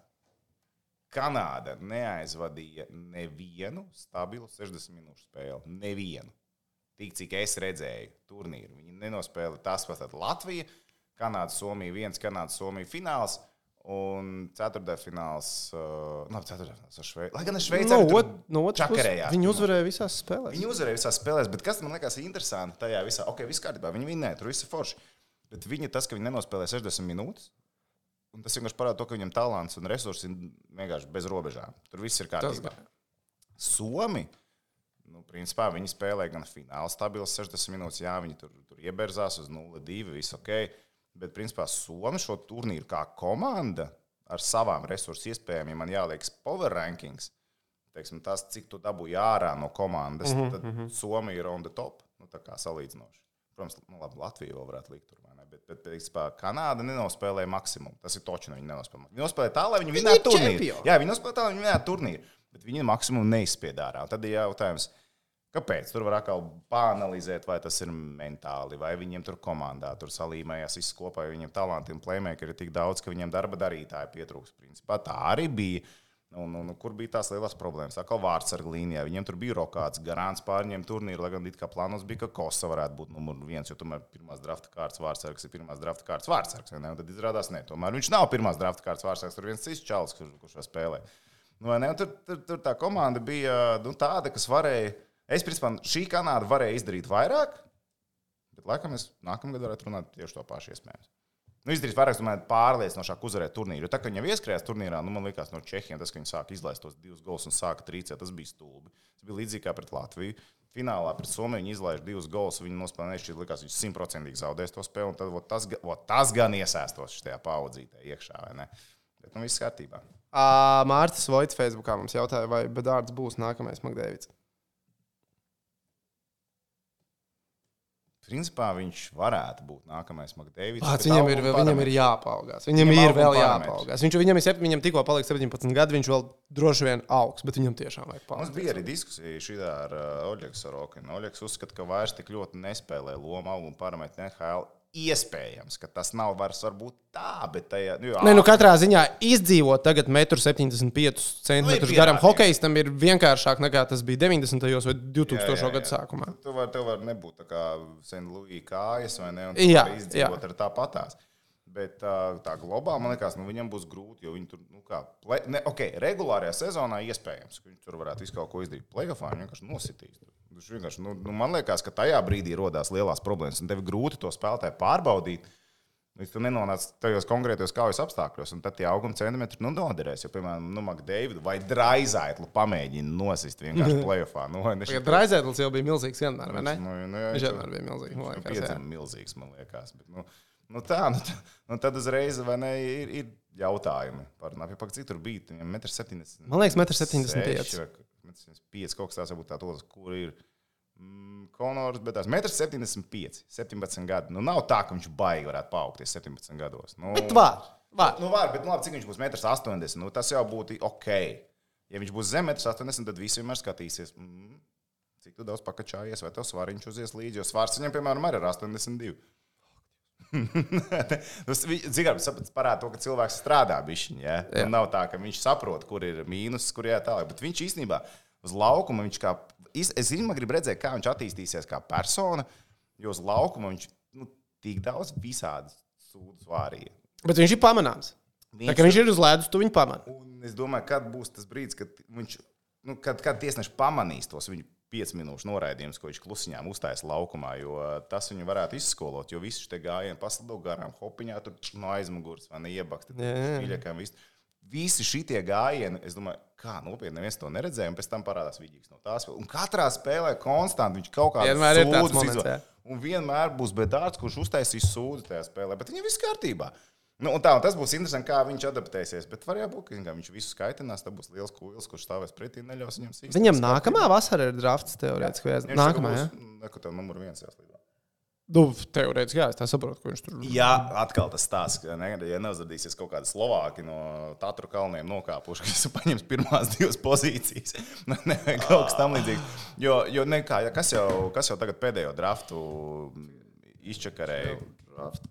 Kanāda neaizvadīja nevienu stabilu 60 minūšu spēli. Nevienu. Tik cik es redzēju turnīru. Viņi nenospēlēja tas pats - Latvija, Kanāda, Somija, viens Kanāda, Somija fināls. Un ceturdaļfināls, uh, no ceturdaļfināls ar Šveici. Lai gan ar Šveici No, ot, no otras puses, viņi uzvarēja visās spēlēs. Viņi uzvarēja visās spēlēs, bet kas man liekas interesanti tajā visā, ok, viss kārtībā, viņi vinnēja, tur viss ir forši. Bet viņa tas, ka viņi nenospēlē 60 minūtes, un tas vienkārši parāda to, ka viņam talants un resursi ir vienkārši bez robežām. Tur viss ir kārtībā. Somi. Nu, principā viņi spēlē gan finālā stabilas 60 minūtes, jā, viņi tur, tur ieberzās uz 0-2, viss ok. Bet, principā, Somija šo turnīru kā komanda ar savām resursu iespējām, ja man jāliekas power rankings, teiksim, tas, cik tu dabūji ārā no komandas, mm -hmm. tad Somija ir on the top, nu, tā kā salīdzinoši. Protams, nu, labi, Latvija vēl varētu likt tur? Bet, bet principā, Kanāda nenospēlēja maksimumu. Tas ir točs, viņi nenospēlēja. Viņi nospēlēja tā, lai viņi ir turnīru. Jā, viņi nospēlēja tā, lai viņi vinnētu turnīru. Bet viņi maksimumu neizspieda ārā. Un Tad ir jautājums, kāpēc? Tur var atkal pāanalizēt, vai tas ir mentāli, vai viņiem tur komandā tur salīmējās viss kopā, vai viņiem talanti un playmakeri ir tik daudz, ka viņiem darba darītāji pietrūks. Principā tā arī bija. Un, un, un kur bija tās lielās problēmas? Atkal vārds ar līnijā. Viņiem tur bija rokāts, garants pārņemt turnīru, lai gan it kā plānos bija, ka Kosa varētu būt numur viens, jo tomēr pirmās drafta kārtas vārdsargs ir pirmās drafta kārtas vārdsargs. Tad izrādās, ne. Tomēr viņš nav pirmās drafta kārtas vārdsargs, tur viens cits čalis, kurš, kurš šo spēlē. Nu, ne? Tur, tur, tur tā komanda bija nu, tāda, kas varēja. Es, principā, šī Kanāda varēja izdarīt vairāk, bet laikam es nākamgad varētu runāt tieši to pašu iespējams. Nu, izdarīt vairāk, pārliecinošāk uzvarēt turnīru. Tā, ka viņi jau ieskrējās turnīrā, nu, man liekas, no Čehijas tas, ka viņi sāka izlaist tos divus gols un sāka trīcēt, tas bija stulbi. Tas bija līdzīgi kā pret Latviju. Finālā pret Somiju viņi izlaiž divus gols, viņi nospēlēja nešķiet, likās, viņš simtprocentīgi zaudēs to spēli, tad vot, tas, vot, tas gan iesēstos šajā paudzītē iekšā, vai ne? Bet nu viss kārtībā. Ā, Mārcis Voits Facebookā mums jautāja, vai Bedārds būs nākamais Makdēvids. Principā viņš varētu būt nākamais Makdēvis. Viņam ir, viņam ir jāpaugās. Viņam, Viņam ir vēl jāpaugās. Viņš, viņam, ir, viņam tikko paliek 17 gadi, viņš vēl droši vien augs, bet viņam tiešām vajag Mums paaugstināt. bija arī diskusija šī ar uh, Oļegu Sorokinu. Oļegs uzskata, ka vairs tik ļoti nespēlē lomu auguma parametru NHL. Iespējams, ka tas nav vairs varbūt tā, bet tajā, nu, jā, Nē, nu katrā ziņā izdzīvot tagad 1,75 cm Nu, garam hokeistam ir vienkāršāk nekā tas bija 90. vai 2000. Jā, jā, jā. gadu sākumā. Tu vari, tev var nebūt tā kā Senlūija kājas vai ne? Jā, izdzīvot jā. ar tāpatās. Bet tā, globāli, man liekas, nu, viņam būs grūti, jo viņi tur, nu, kā, play, ne, ok, regulārajā sezonā iespējams, ka viņi tur varētu visu kaut ko izdarīt. Playoffā viņi vienkārši nositīs. Viņš vienkārši, nu, nu, man liekas, ka tajā brīdī rodās lielās problēmas, un tev grūti to spēlētāju pārbaudīt. Līdz tu nenonāc tajos konkrētos kaujas apstākļos, un tad tie auguma centimetri nu, noderēs. Jo, piemēram, nu, Makdeividu vai Draizaitu pamēģina nosist vienkārši playoffā. Nu, vai ne Tagad Raizētlis jau bija milzīgs vienmēr, vai ne? Nu, nu, jā, Viņš vienmēr bija milzīgs. man liekas, jā. Piedzimta milzīgs, man liekas. Bet, nu, nu tā, nu, tā, nu tad uzreiz vai ne, ir, ir jautājumi par to, cik tur bija. Viņam 1,70 m. Man liekas, 1,75 m. 1,75 kaut kas tāds, varbūt tāds, kur ir. Mm, Konors, bet tās 1,75 m, 17 gadi. Nu, nav tā, ka viņš baigi varētu paaugties 17 gados. Nu, Bet var. var. Nu, var, bet nu, labi, cik viņš būs 1,80 m? Nu, tas jau būtu ok. Ja viņš būs zem 1,80 m, tad visi vienmēr skatīsies, mm, cik daudz pakačājies, vai tev svariņš uzies līdzi. Jo svars viņam, piemēram, arī ir 82. Tas vienkārši parāda to, ka cilvēks strādā bišķiņā. Ja? Jā. Un Nav tā, ka viņš saprot, kur ir mīnus, kur ir tālāk. Bet viņš īstenībā uz laukuma, viņš kā, es īstenībā gribu redzēt, kā viņš attīstīsies kā persona, jo uz laukuma viņš nu, tik daudz visādi sūdzas vārīja. Bet viņš ir pamanāms. Tā kā viņš ir uz ledus, tu viņu pamani. Es domāju, kad būs tas brīdis, kad viņš, nu, kad, kad tiesneši pamanīs tos viņu 5 minūšu noraidījumus, ko viņš klusiņām uzstājas laukumā, jo tas viņu varētu izskolot. Jo visi šie gājieni paslido garām, hopiņā tur no aizmugures vai neiebakti. Jā. Mīļākajiem visi. Šie gājieni, es domāju, kā nopietni neviens to neredzēja, un pēc tam parādās vidīgs no tās. Un katrā spēlē konstanti viņš kaut kādā moments, jā. Un vienmēr būs bedārds, kurš uztaisīs sūdu tajā spēlē, bet viņam viss kārtībā. Nu, un tā, un tas būs interesanti, kā viņš adaptēsies. Bet var jābūt, ka viņš visu skaitinās. Tas būs liels kūlis, kurš stāvēs pretī neļaus viņam sīkāk. Viņam nākamā vasara ir drafts teorētiski. vai- Nākamā, jā. Neko tev numur viens jāslīd. Nu, teorētiski, jā, es tā saprotu, ka viņš tur ir. Jā, atkal tas stāsts, ka ne, ja neuzrādīsies kaut kādi slovāki no Tatru kalniem nokāpuši, kas paņems pirmās divas pozīcijas. Nu, ne, kaut kas tam līdzīgs. Jo, jo ne, kā, ja kas, jau, kas jau tagad pēdējo draftu izčakarēja? Draft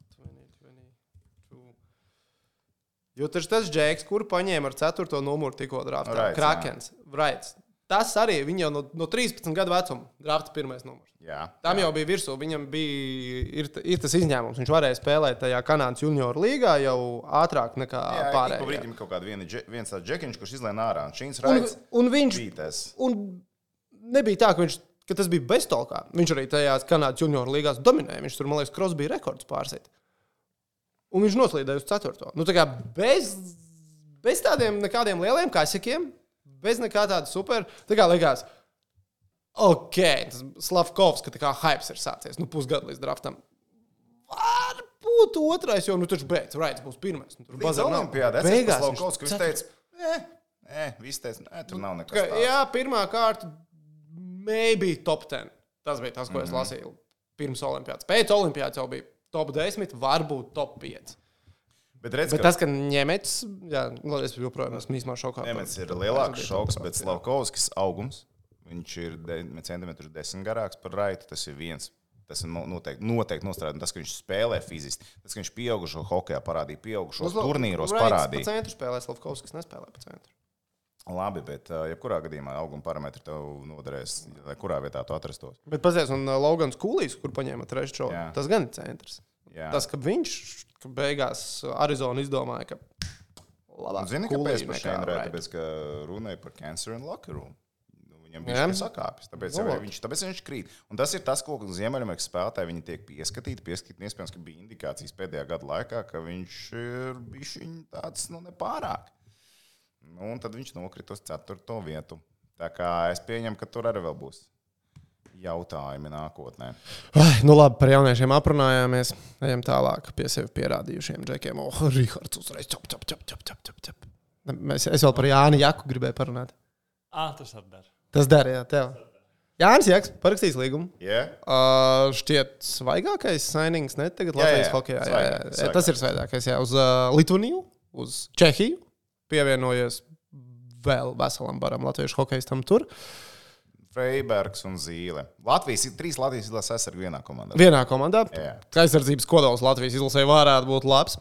Jo tas tas džeks, kuru paņēma ar 4. numuru tikko draftā. Wrights, jā. Krakens. Wrights. Tas arī viņa jau no, no 13 gadu vecuma drafta pirmais numurs. Jā, Tam jau bija virsū. Viņam bija ir, ir tas izņēmums. Viņš varēja spēlēt tajā Kanādas junioru līgā jau ātrāk nekā Jā, pārējie. brīdim ir kaut kāda viena, dže- viens tāds džekiņš, kurš izlēma ārā. Un Un, un viņš bija tas. un nebija tā, ka, viņš, ka tas bija beztolkā. Viņš arī tajās Kanādas junioru līgās dominēja. Viņš tur, man liekas, Krosbija rekords pārsīt. Un viņš noslīdēja uz 4. Nu, tā kā bez, bez tādiem nekādiem lieliem kasakiem, bez nekā tāda super. Tā kā likās, ok, tas Slavkovs, ka tā kā hypes ir sācies, nu, pusgadu līdz draftam. Varbūt otrais, jo, nu, taču beidz, Raits būs pirmais. Nu, tur nav. Olimpijādē Beigās kas ceturtais. teica, nē, nē, viss teica, nē, tur nav nekas. Ka, tāds." jā, pirmā kārta, maybe top 10. Tas bija tas, ko Mhm. es lasīju pirms Olimpijas. Pēc Olimpijas jau bija top 10, varbūt top 5. Bet redz, Bet ka tas, ka ņemets, jā, nu, es joprojām esmu īstenībā šokā. Nemets ir lielāks šoks, bet. Slavkovskis augums. Viņš ir 10 centimetrus desmit garāks par raitu. Tas ir viens. Tas ir no- noteikti, noteikti nostrādājis. Tas, ka viņš spēlē fiziski, tas, ka viņš pieaugušo hokeja parādīja, pieaugušos Uz- turnīros parādīja. centru spēlē Slavkovskis nespēlē pa centru. Labi, bet jebkurā gadījumā auguma parametri tev noderēs, lai kurā vietā tu atrastos. Bet pazies, un Logans Kulīs, kur paņēma trešo, Jā. tas gan ir centrs. Jā. Tas, ka viņš ka beigās Arizona izdomāja, ka labāk Zini, kāpēc par šiem runāja? Tāpēc, ka runāja par cancer and locker room. Nu, Viņam bija sakāpis, tāpēc, Nu, no, labi. viņš, tāpēc viņš krīt. Un tas ir tas, ko Ziemeļamerikas spēlētāji viņi tiek pieskatīti. Pieskatīti, iespējams, ka bija indikācijas pēdējā gada laikā, ka viņš ir bijis tāds nu, nepārāk. Nu, un tad viņš nokrita uz ceturto vietu. Tā kā es pieņemu, ka tur arī vēl būs jautājumi nākotnē. Ai, nu labi, par jauniešiem aprunājāmies. Ejam tālāk pie sevi pierādījušiem džekiem. Oh, Rihards uzreiz čap, čap, čap, čap, čap, čap, čap. Mēs, es vēl par Jāni Jaku gribēju parunāt. Ah, tas arī dara. Tas darīja tev. Jānis Jaks parakstījis līgumu. Yeah? Uh, šķiet, svaigākais signings ne tagad Jā, Latvijas jā, hokeja. Jā, jā, jā, tas ir svaigākais. Jā, uz uh, Litviju, uz Čehiju pievienojies vēl veselam baram latviešu hokeistam tur. Freibergs un Zīle. Latvijas ir trīs Latvijas izlases aizsargi vienā komandā. Vienā komandā. Jā. Aizsardzības kodols Latvijas izlasē varētu būt labs.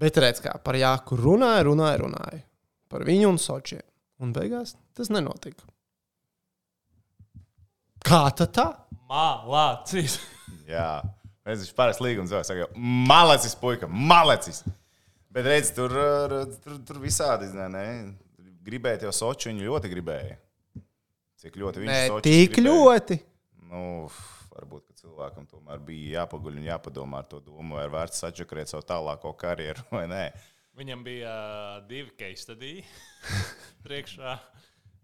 Bet redz, kā par Jāku runāja, runāja, runāja. Par viņu un Sočiem. Un beigās tas nenotika. Kā tad tā? Mālācis. Jā, es viņš parasti līgums vēl saka, malecis, puika, malecis. Bet redz, tur, uh, tur, tur visādi, ne, ne? Gribēja jau Soču, viņu ļoti gribēja. Cik ļoti viņš Nē, Sočus tik gribēja. ļoti. Nu, varbūt, ka cilvēkam tomēr bija jāpaguļ un jāpadomā ar to domu, vai ir vērts sačakarēt savu tālāko karjeru vai nē. Viņam bija uh, divi case studiji priekšā.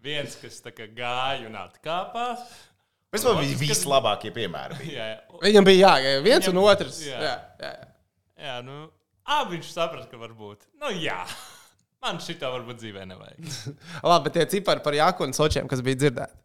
Viens, kas tā kā gāja un atkāpās. Vispār bija vislabākie piemēri. Bija. Jā, jā. Viņam bija jāgaida viens Viņam- un otrs. jā. Jā, jā, jā. jā nu, abi viņš saprata, ka varbūt. Nu, jā, man šī tā varbūt dzīvē nevajag. Labi, bet tie cipari par Jāku un Sočiem, kas bija dzirdēti.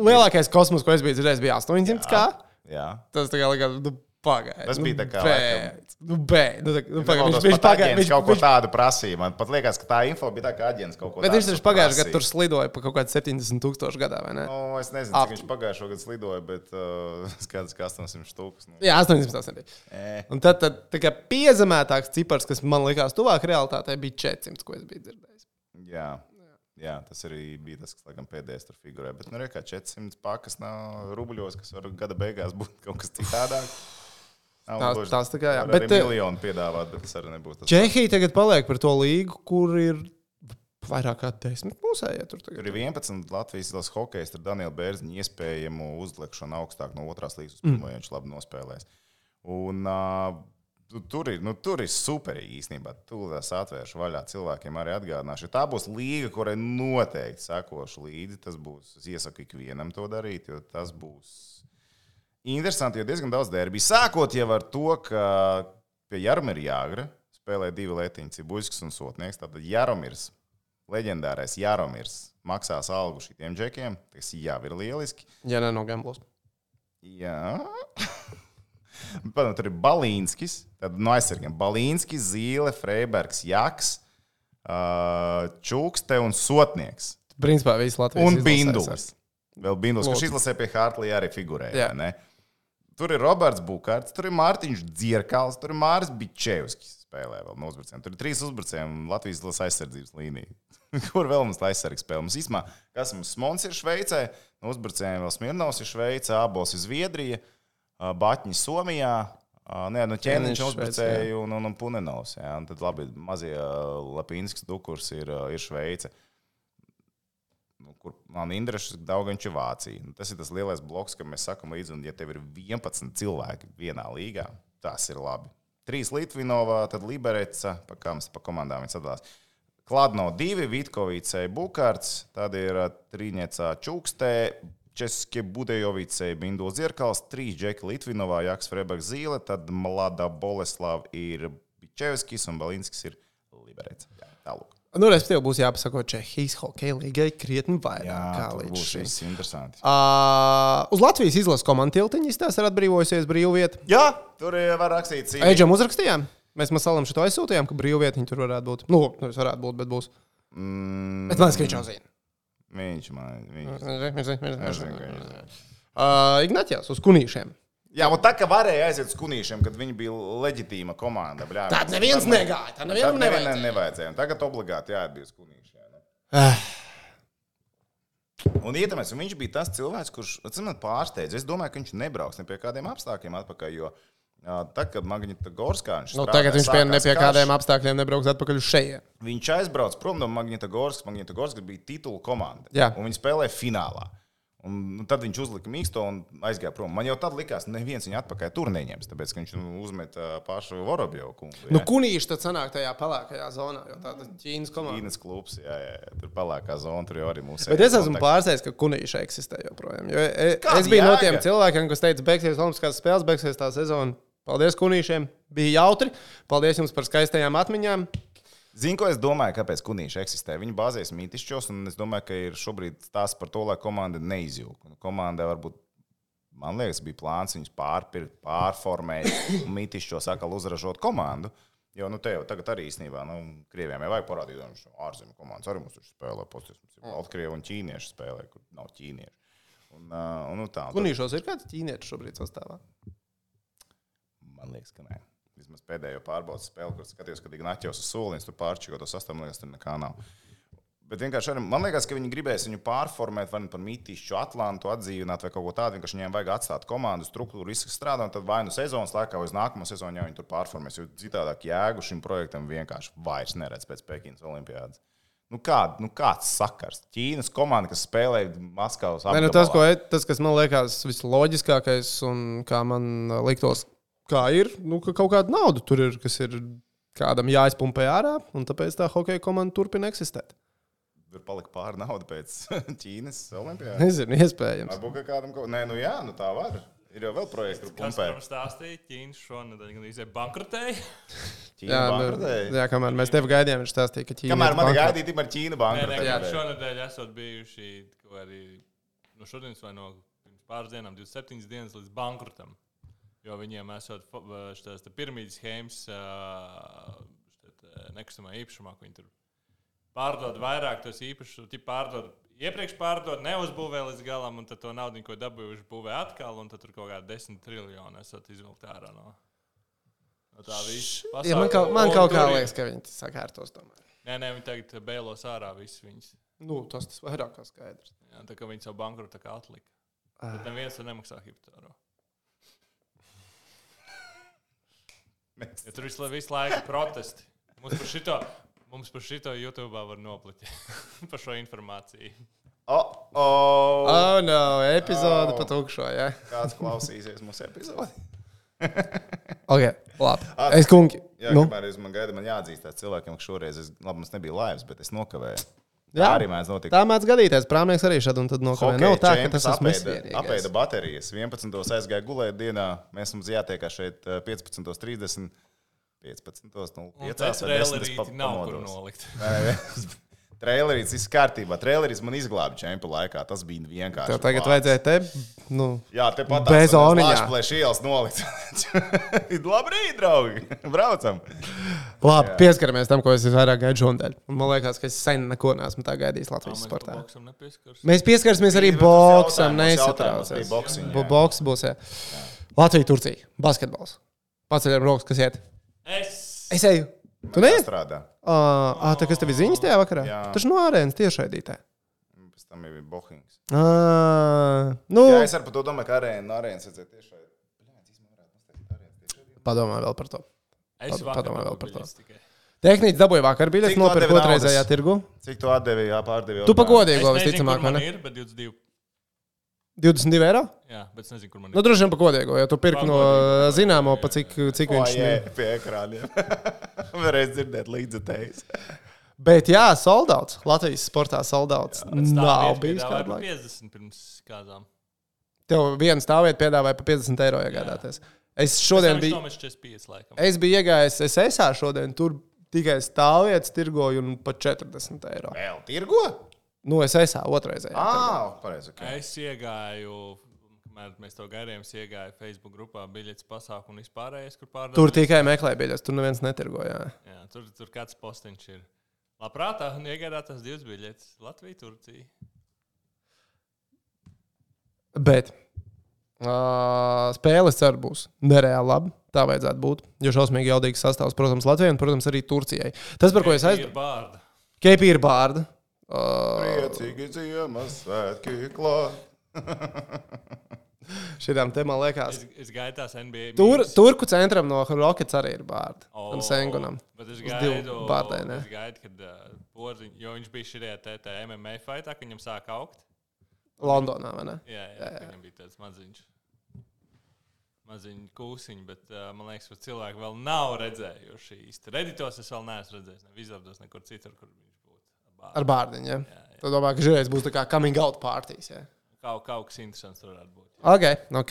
Lielākais kosmos, ko es biju dzirdējis, bija 800 kā. Jā. Tas tā kā likās, nu, pagaidi. Tas nu, bija tā kā beidz, Nu, beidz. Nu, tā- nu, pagaidi, Viņš, viņš, pagaidi. viņš kaut ko viņš, tādu prasīja. Man pat liekas, ka tā info bija tā, ka aģents kaut ko bet tādu viņš taču pagājušajā gadā tur slidoja pa kaut kādu 70 tūkstošu gadā, vai ne? Nu, es nezinu, Ap- cik viņš pagājušā gada slidoja, bet uh, skaidrs, ka 800 stūkus. Nu. Jā, 80 bija. E, Un tad, tad tā kā piezemētāks cipars, kas man likās tuvāk realitātei, bija 400, ko es biju dzirdējis. jā. jā, tas arī bija tas, kas laikam, pēdējais tur figurē. Bet, nu, re, kā 400 pakas nav rubļos, kas var gada beigās būt kaut kas citādāk. Nav Tās- tās tā kā jā, bet, eh, miljonu piedāvāt, bet tas arī nebūs tas. Čehija tagad paliek par to līgu, kur ir vairāk kā 10 mūsējie tur Tur tagad. ir 11 Latvijas izlases hokeja ar Danielu Bērziņu iespējamu uzlikšanu augstāk no otrās līnijas uz pirmo, ja viņš labi nospēlēs. Un, uh, tu- tur, ir, nu, tur ir superīgi īstenībā. Es atvēršu vaļā cilvēkiem, arī atgādināšu. Tā būs līga, kurai noteikti sekošu līdzi. Tas būs, es iesaku ikvienam to darīt, jo tas būs interesanti, jo diezgan daudz derbiju. Sākot jau ar to, ka pie Jarmira Jāgra spēlē divi letiņi, Cibuļskis un Sotnieks. Tātad Jaromirs, leģendārais Jaromirs, maksās algu šitiem džekiem. Tas jau ir lieliski. Ja ne no Gamblos. Jā. Pēc tur ir Balīnskis, tad no aizsargiem Balīnskis, Zīle, Freibergs, Jaks, Čukste un Sotnieks. Principā viss Latvijas Un aizsargs. Vēl Binduls, kurš izlasē pie Hartlija arī figurē. Tur ir Roberts Bukārts, tur ir Mārtiņš Dzirkals, tur ir Māris Bičevskis. Spēlē vēl no uzbrucējiem. Tur ir trīs uzbrucēji Latvijas izlases aizsardzības līnija. Kur vēl mums aizsargs spēlē? Mums īstenībā, kas mums Smons ir Šveicē, no uzbrucējiem vēl Smirnovs ir Šveicē, Abols ir Zviedrija, ā, Baķņi Somijā. Nē, nu ķēniņš uzbrucēji un, un, un Punenovs. Jā, un tad labi, mazie Lapīnskas dukurs ir, ir Šveice nu, kur man interesē daudz Vācija. Nu, tas ir tas lielais bloks, ka mēs sakām, līdzi, un ja tev ir 11 cilvēki vienā līgā, Tas ir labi. Trīs Litvinovā, tad Libereca, pa, kams, pa komandām viņi sadalās. Kladno divi, Vitkovicei Bukārts, tad ir ā, Trīņecā Čukstē, Českie Budejovicei Bindo Zirkals, trīs Džeki Litvinovā, Jaks Frebaks Zīle, tad Mlada Boleslav ir Bičevskis un Balinskis ir Libereca. Jā, tālūk. Nu, respektīvi, būs jāpasako Čehijas hokeja līgai krietni vairāk Jā, līdz būs interesanti. Uh, uz Latvijas izlases komandas tiltiņa izstāsta, ir atbrīvojusies brīvvieta. Jā, tur ir var rakstīt. Eģam uzrakstījām. Mēs Masalam šo aizsūtījām, ka brīvvietiņa tur varētu būt. Nu, nevis varētu būt, bet būs. Mm, Bet man viņš jau zina. viņš man, viņš. Uh, Ignācijās uz kunīšiem. Jā, un tā kā varēja aiziet uz kunīšiem, kad viņi bija leģitīma komanda. Bļā, Tāda neviens negāja. Tā Tad nevienam nevajag. nevajadzēja. Un tagad obligāti jāatbild uz kunīšiem. nu. Ah, Un un viņš bija tas cilvēks, kurš tas man pārsteidza. Es domāju, ka viņš nebrauks ne pie kādiem apstākļiem atpakaļ. Jo ā, tad, kad Magnita Gorskā viņš Nu, strādāja, tagad viņš pie, ne pie kādiem apstākļiem nebrauks atpakaļ uz šejienes. Viņš aizbrauca prom no Magnita Gorskas. Magnita Gorska bija titula komanda. Jā. Un viņi spēlēja finālā. Un, nu, tad viņš uzlika mīksto un aizgāja prom. Man jau tad likās, ka neviens viņu atpakaļ tur neņems, tāpēc viņš nu, uzmeta pašu Vorobjovu kungu. Nu, jā. kunīši tad sanāk tajā pelēkajā zonā, jo tāda Ķīnas komanda. Ķīnas klubs, jā, jā, tur pelēkā zona, tur jau arī mūsu. Bet es esmu pārsteigts, ka kunīši eksistē joprojām. Jo e- Kāda es biju no jēga? tiem cilvēkiem, kas teica, beigsies Olimpiskās spēles, beigsies tā sezona. Paldies kunīšiem, bija jautri. Paldies jums par skaistajām atmiņām. Zinu, ko es domāju, kāpēc kunīši eksistē. Viņi bāzējas mītišķos, un es domāju, ka ir šobrīd stāsts par to, lai komanda neizjūg. Komandai varbūt, man liekas, bija plāns viņus pārpirkt, pārformēt, un mītišķos atkal uzražot komandu. Jo, nu, te jau tagad arī īstenībā, nu, Krievijam jau vajag parādīt, ka ārzemju komandas arī mums tur spēlē. Posties, mums ir Baltkrievi un ķīnieši spēlē, kur nav ķīnieši. Un, uh, un, nu, tā, Kunīšos ir kāds ķīnietis šobrīd sastāvā. Man liekas, ka nē. Vismaz pēdējo pārbaudas spēli, kur skatījos, kad Ignācijos uz soliņa, tur pārčīko to liekas, tur nekā nav. Bet vienkārši arī, man liekas, ka viņi gribēs viņu pārformēt, vai nu par mītīšu Atlantu atdzīvināt, vai kaut ko tādu. Vienkārši viņiem vajag atstāt komandu struktūru, visu, strādā, un tad vai nu sezonas laikā, vai uz nākamo sezonu jau viņi tur pārformēs. Jo citādāk jēgu šim projektam vienkārši vairs neredz pēc Pekinas Olimpiādas. Nu, kā, nu kāds sakars? Ķīnas komanda, kas spēlē Maskavas Nē, nu, tas, ko, apgabalā. e- tas, kas man liekas visloģiskākais un kā man liktos, kā ir, nu, ka kaut kāda nauda tur ir, kas ir kādam jāizpumpē ārā, un tāpēc tā hokeja komanda turpina eksistēt. Tur palika pāri nauda pēc Ķīnas Olimpiādas. Nezinu, iespējams. Varbūt kādam kaut Nē, nu jā, nu tā var. Ir jau vēl projekts, kur Kas pumpē. man stāstīja? Ķīna šonadēļ gan izdeja bankrotēja. Ķīna Jā, nu, bankrotēja. jā, kamēr mēs tevi gaidījām, viņš stāstīja, ka Ķīna. Kamēr man gaidīja, tikmēr Ķīna bankrotēja. jā, šonadēļ esot bijuši arī no šodienas vai no pirms pāris dienām, 27 dienas līdz bankrotam. Jo viņiem esot te piramīdas schēmas nekustamā īpašumā, ko viņi tur pārdod vairāk tos īpašumus, tie pārdod. Iepriekš pārdod, neuzbūvē līdz galam, un tad to naudu, ko dabūjuši, būvē atkal, un tad tur kaut kāda desmit triljoni esat izvilkt ārā no, no tā visa. Ja man kaut, man kaut kā liekas, ka viņi sakārtos tomēr. Nē, nē, viņi tagad bēlos ārā visus viņus. Nu, tas tas vairāk kā skaidrs. Jā, tā kā viņi savu bankrotu atlika. Bet neviens nemaksā hipotāro. Ja tur visu, visu laiku protesti. Mums par šito, mums par šito YouTube var noplikt par šo informāciju. Oh, oh. Oh, no, epizode Oh. oh. pa tukšo, jā. Kāds klausīsies mūsu epizodi? Ok, labi. Ah, Es kungi. Jā, Nu, kamēr jūs man gaidat, man jāatzīst tā cilvēkiem, ka šoreiz, es, labi, mums nebija laivas, bet es nokavēju. Jā. Tā arī mēdz notikt. tā mēdz gadīties. Prāmnieks arī šad un tad nokavēja. Nav tā, ka tas esmu es apēda, apēda baterijas. 11. aizgāja gulēt dienā. Mēs mums jātiekā šeit eh, 15.30. 15.05. Un pēc trailerīti nav kur nolikt. Trailerīts viss kārtībā. Trailerīts man izglāba čempionu laikā. Tas bija vienkārši. Tev tagad vārds. vajadzēja te. Nu, Jā, te pat Bez oniņā. Plēš ielas nolikt. Labrīt, draugi! Braucam! labi, pieskaramies tam, ko es vairāk gaidu šodien. Man liekas, ka es sen neko neesmu tā gaidījis Latvijas Mēs sportā. Mēs pieskarsimies arī boksam, jā. Bu- Boks būs. Jā. Latvija, Turcija. Basketbols. Paceļam rokas, kas iet. Es! Es eju. Tu neej? Strādā. Ah, tā kas tev ir ziņas tajā vakarā? Jā. Tas no ārēnas tiešraidītē. Pēc tam ir Bohings. Ah, nu, Jā, es par to domāju, ka arēna, arēna redzēt tieši šeit. padomā vēl par to. Es Pad- vakar padomā vēl par to. tikai. Tehniski dabūja vakar tu nopirka naudas? tirgu. Cik tu atdevi, jā, pārdevi? Tu pa orgānu? godīgo Es nezinu, visticamāk, man ir, bet 22. 22 eiro. Jā, bet es nezinu, kur man Nu, droši vien pa godīgo, jo tu pirki no Pagodīgo, zināmo, pa cik, cik viņš ir. ir pie ekrāniem. Varēs dzirdēt līdzekļus. Bet jā, soldauts. Latvijas sportā soldauts. Nav bijis kādā laiku. 50 pirms kādām. Tev viena stāvvieta piedāvāja pa 50 eiro iegādāties. Es šodien biju. nomeš 45 laikam. Es biju iegājis SSA šodien, tur tikai stāvvietas tirgoju un pat 40 eiro. Vēl tirgo? Nu, SSA otrreizē. Ah, pareizi. Okay. Es iegāju, kamēr mēs to gaidījām, es iegāju Facebook grupā biļetes pasākumu un vispārējais, kur pārdevējs. Tur tikai meklēja biļetes, tur neviens netirgoja. Jā, tur, tur kāds postiņš ir. Labprāt, iegādāt tās divas biļetes. Latvija, Turcija. Bet uh, spēles ceru būs nereāli labi. Tā vajadzētu būt. Jo šausmīgi jaudīgs sastāvs, protams, Latvijai un, protams, arī Turcijai. Tas, par ko es Ir aizdomājos, bārda. Keipī ir bārda. Uh, Priecīgi Ziemassvētki klāt. Šitām te man liekas. Es, es gaidu tās NBA. Tur, turku centram no Rockets arī ir bārda. O, Un Sengunam. Bet es gaidu, bārdēm, ne? es gaidu kad uh, porziņ, jo viņš bija šajā te, te MMA fightā, kad viņam sāk augt. Londonā, vai ne? Jā, jā, jā. viņam bija tāds maziņš. Maziņš kūsiņš, bet uh, man liekas, ka cilvēki vēl nav redzējuši īsti. Reditos es vēl neesmu redzējis, ne Vizardos, nekur citur, kur viņš būtu. Ar bārdiņu. Ja? Jā, jā. Tad domāju, ka šis būs tā kā coming out partijas. Ja? Kaut, kaut kas interesants tur varētu būt. Ok, ok.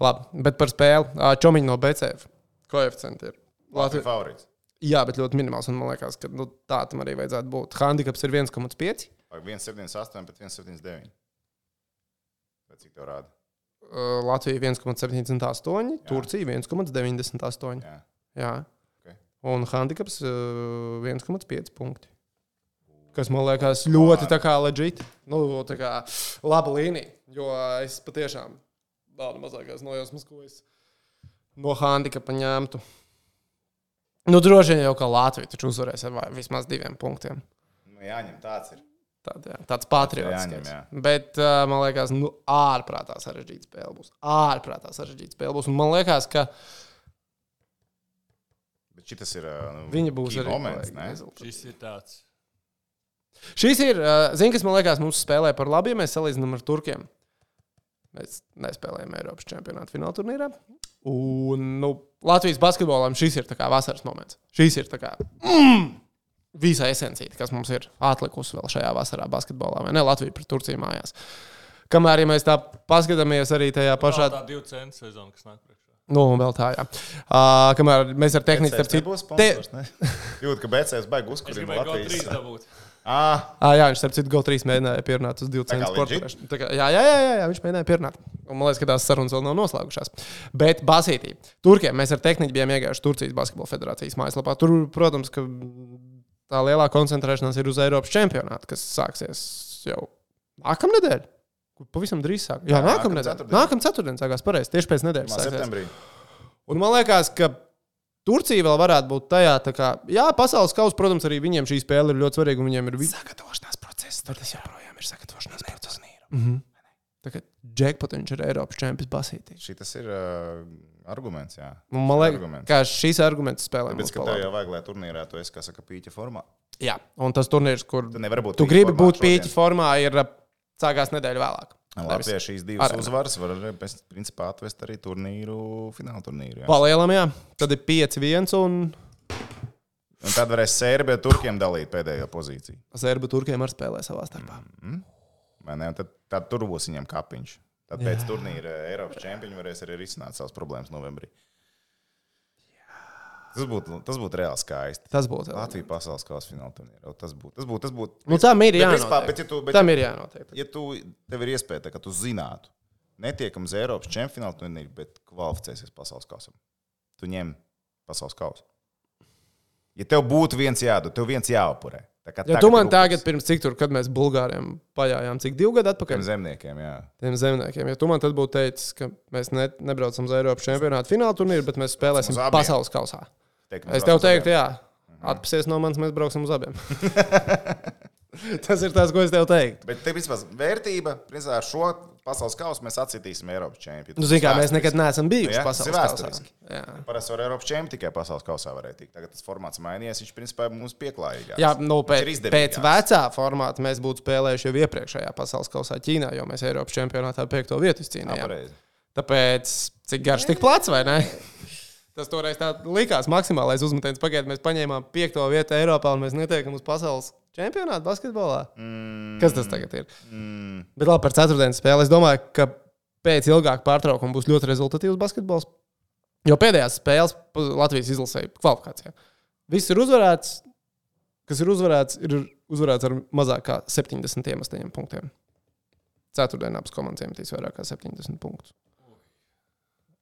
Labi, bet par spēli. Čomiņš no BCF. Koeficienti ir. Latvijas favorīts. Jā, bet ļoti minimāls. Un man liekas, ka nu, tā tam arī vajadzētu būt. Handikaps ir 1,5. 1,78, bet 1,79. Vai cik tev rāda? Ā, Latvija 1,78, Turcija 1,98. Jā. Jā. Ok. Un handikaps ā, 1,5 punkti. Kas man liekas ļoti tā kā leģit. Nu, tā kā laba līnija. Jo es patiešām tādu mazākās nojausmas, ko es no handikapa ņemtu. Nu, droši vien jau kā Latvija taču uzvarēs ar vismaz diviem punktiem. Nu, jāņem tāds ir. Tād, jā, tāds patriotisks. jā. Bet uh, man liekas, nu, ārprātā sarežģīta spēle būs. Ārprātā sarežģīta spēle būs. Un man liekas, ka Bet šis ir. ā, Nu, viņi būs arī moments. Šis ir tāds. Šis ir, zini, kas man liekas, mums spēlē par labu, ja mēs salīdzinām ar turkiem. Mēs nespēlējam Eiropas čempionāta fināla turnīrā. Un nu, Latvijas basketbolam šis ir vasaras moments. Šis ir kā mm, visa esencija, kas mums ir atlikusi vēl šajā vasarā basketbolā. vai Ne Latvija pret Turciju mājās. Kamēr ja mēs tā paskatāmies arī tajā pašā, Tā divu centu sezona, kas nāk priekšā. nu, vēl tā, jā. Uh, kamēr mēs ar tehniku, starp citu, te? Jūt, ka BCS kaut trīs Latvijas. Ah, Ah, jā, viņš starp citu GO3 mēģināja pierunāt uz divu Tā kā centu. Tā kā- Jā, jā, jā, jā, viņš mēģināja pierunāt. Un man liekas, ka tās sarunas vēl nav noslēgušās. Bet Basītī, Turkiem mēs ar tehniku bijām iegājuši Turcijas Basketbola federācijas mājaslapā. Tur, protams, ka tā lielā koncentrēšanās ir uz Eiropas čempionātu, kas sāksies jau nākamnedēļ. Pavisam drīz sāk. Jā, Jā, nākamnedēļ. Nākamā ceturtdiena sākās pareizi. Tieši pēc nedēļas. 1. sāksies. septembrī. Un man liekas, ka Turcija vēl varētu būt tajā, tā kā, jā, pasaules kausa, protams, arī viņiem šī spēle ir ļoti svarīga. un Viņiem ir visi Sagatavošanās process. Bet tas joprojām ir sagatavošanās process. Mm -hmm. Tā kā Džekpot viņš ir Eiropas čempions basītī. Šis ir uh, arguments, jā. Un Man liekas, Arguments. ka šīs arguments spēlē Tāpēc, ka tev jau vajag, lai turnīrā tu esi, kā saka, pīķa formā. Jā, un tas turnīrs, kur Tu tu gribi būt pīķa formā, ir sākās nedēļa vēlāk. Latvijas šīs divas arēnā. uzvaras var principā, atvest arī turnīru, fināla turnīru. jā. Palielam, jā. Tad ir 5-1 un Un tad varēs Sērbija Turkiem dalīt pēdējo pozīciju. Zerba Turkiem arī spēlē savā starpā. Ne? Un Tad, tad tur būs viņam kapiņš. Tad pēc turnīra Eiropas čempioni varēs arī risināt savas problēmas novembrī. Tas būtu, tas būtu reāli skaisti. Tas būtu. Latvija pasaules kausa fināla turnīrā. Tas būtu. Tas būtu, tas būtu. Nu, tam ir jānotiek. vispār, bet ja tu- bet- Tam ir jānotiek. Ja tu, tev ir iespēja, tā, ka tu zinātu, netiekam uz Eiropas čempionāta turnīru, bet kvalificēsies pasaules kausam, tu ņem pasaules kausu. Ja tev būtu viens jādod, tev viens jāupurē. Ja tu man tagad, pirms cik tur, kad mēs Bulgāriem pajājām, cik divi gadi Tiem atpakaļ, zemniekiem, jā. tiem zemniekiem, ja tu man tad būtu teicis, ka mēs ne, nebraucam uz Eiropas čempionāta fināla turnīru, bet mēs spēlēsim pasaules kausā. Teikam, Es tev teiktu, jā, atpasies no manis, mēs brauksim uz abiem. Tas ir tas, ko es tev teiktu. Bet te vispār vērtība, principā ar šo pasaules kausu mēs atcitīsim Eiropas čempionu. Nu, Zinām, kā mēs nekad neesam bijuši Jā, pasaules kausā. Parasti ar Eiropas čempionu tikai pasaules kausā varēja tikt. Tagad tas formāts mainījies, viņš principā mums pieklājīgāks. Jā, nu, pēc, pēc vecā formāta mēs būtu spēlējuši jau iepriekšējā pasaules kausā Ķīnā, jo mēs Eiropas čempionātā piekto vietu Jā, izcīnījām. Tāpēc, cik garš tik plats, vai ne? Tas toreiz tā likās maksimālais uzmetiens. Pagaidiet, mēs paņēmām piekto vietu Eiropā un mēs netiekam uz pasaules čempionātu basketbolā. Mm. Kas tas tagad ir? Mm. Bet labi par ceturtdienas spēli. Es domāju, ka pēc ilgāka pārtraukuma būs ļoti rezultatīvs basketbols. Jo pēdējās spēles Latvijas izlasēja kvalifikācijā. Viss ir uzvarēts. Kas ir uzvarēts, ir uzvarēts ar mazāk kā 70 iemesliem punktiem. Ceturtdienā abas komandas iemetīs vairāk kā 70 punktus.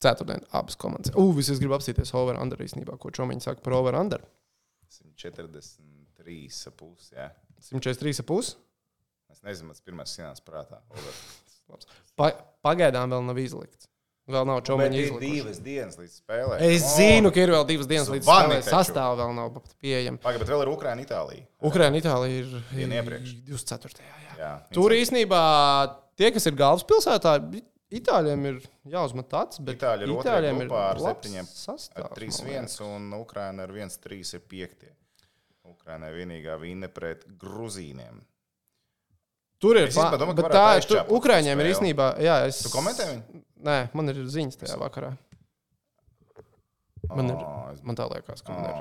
Ceturtdienā abas komandas. Ugh, es gribu apstīties over-under īstenībā, ko Čomiņš saka par over-under. 143,5. Jā. 143,5. Es nezinu, tas pirmais sienās prātā. Pa, pagaidām vēl nav izlikts. Vēl nav Bet Čomiņa ir divas dienas līdz spēlē. Es zinu, ka ir vēl divas dienas līdz Zvani spēlē. taču. Sastāvā vēl nav pieejama. Pagaidām, bet vēl ir Ukraina, Itālija. Ukraiņa, Itālija ir iepriekš. 24. Jā. Jā, Tur īsnībā tie, kas ir galvaspilsētā, Itāļiem ir jāuzmet tāds, bet Itāļi ir Itāļiem ir ar labs septiņiem, sastāvs, Ar man 3-1 liekas. un Ukraina ar 1-3 ir 5. Ukrainai vienīgā vinna pret Gruzīniem. Tur ir īstenībā bet varētu tā, aizķēpot tur to Ukraiņiem ir īstenībā, jā, es. Tu komentē viņu? Nē, man ir ziņas tajā vakarā. Man, ir, es- man tā liekas, ka man ir.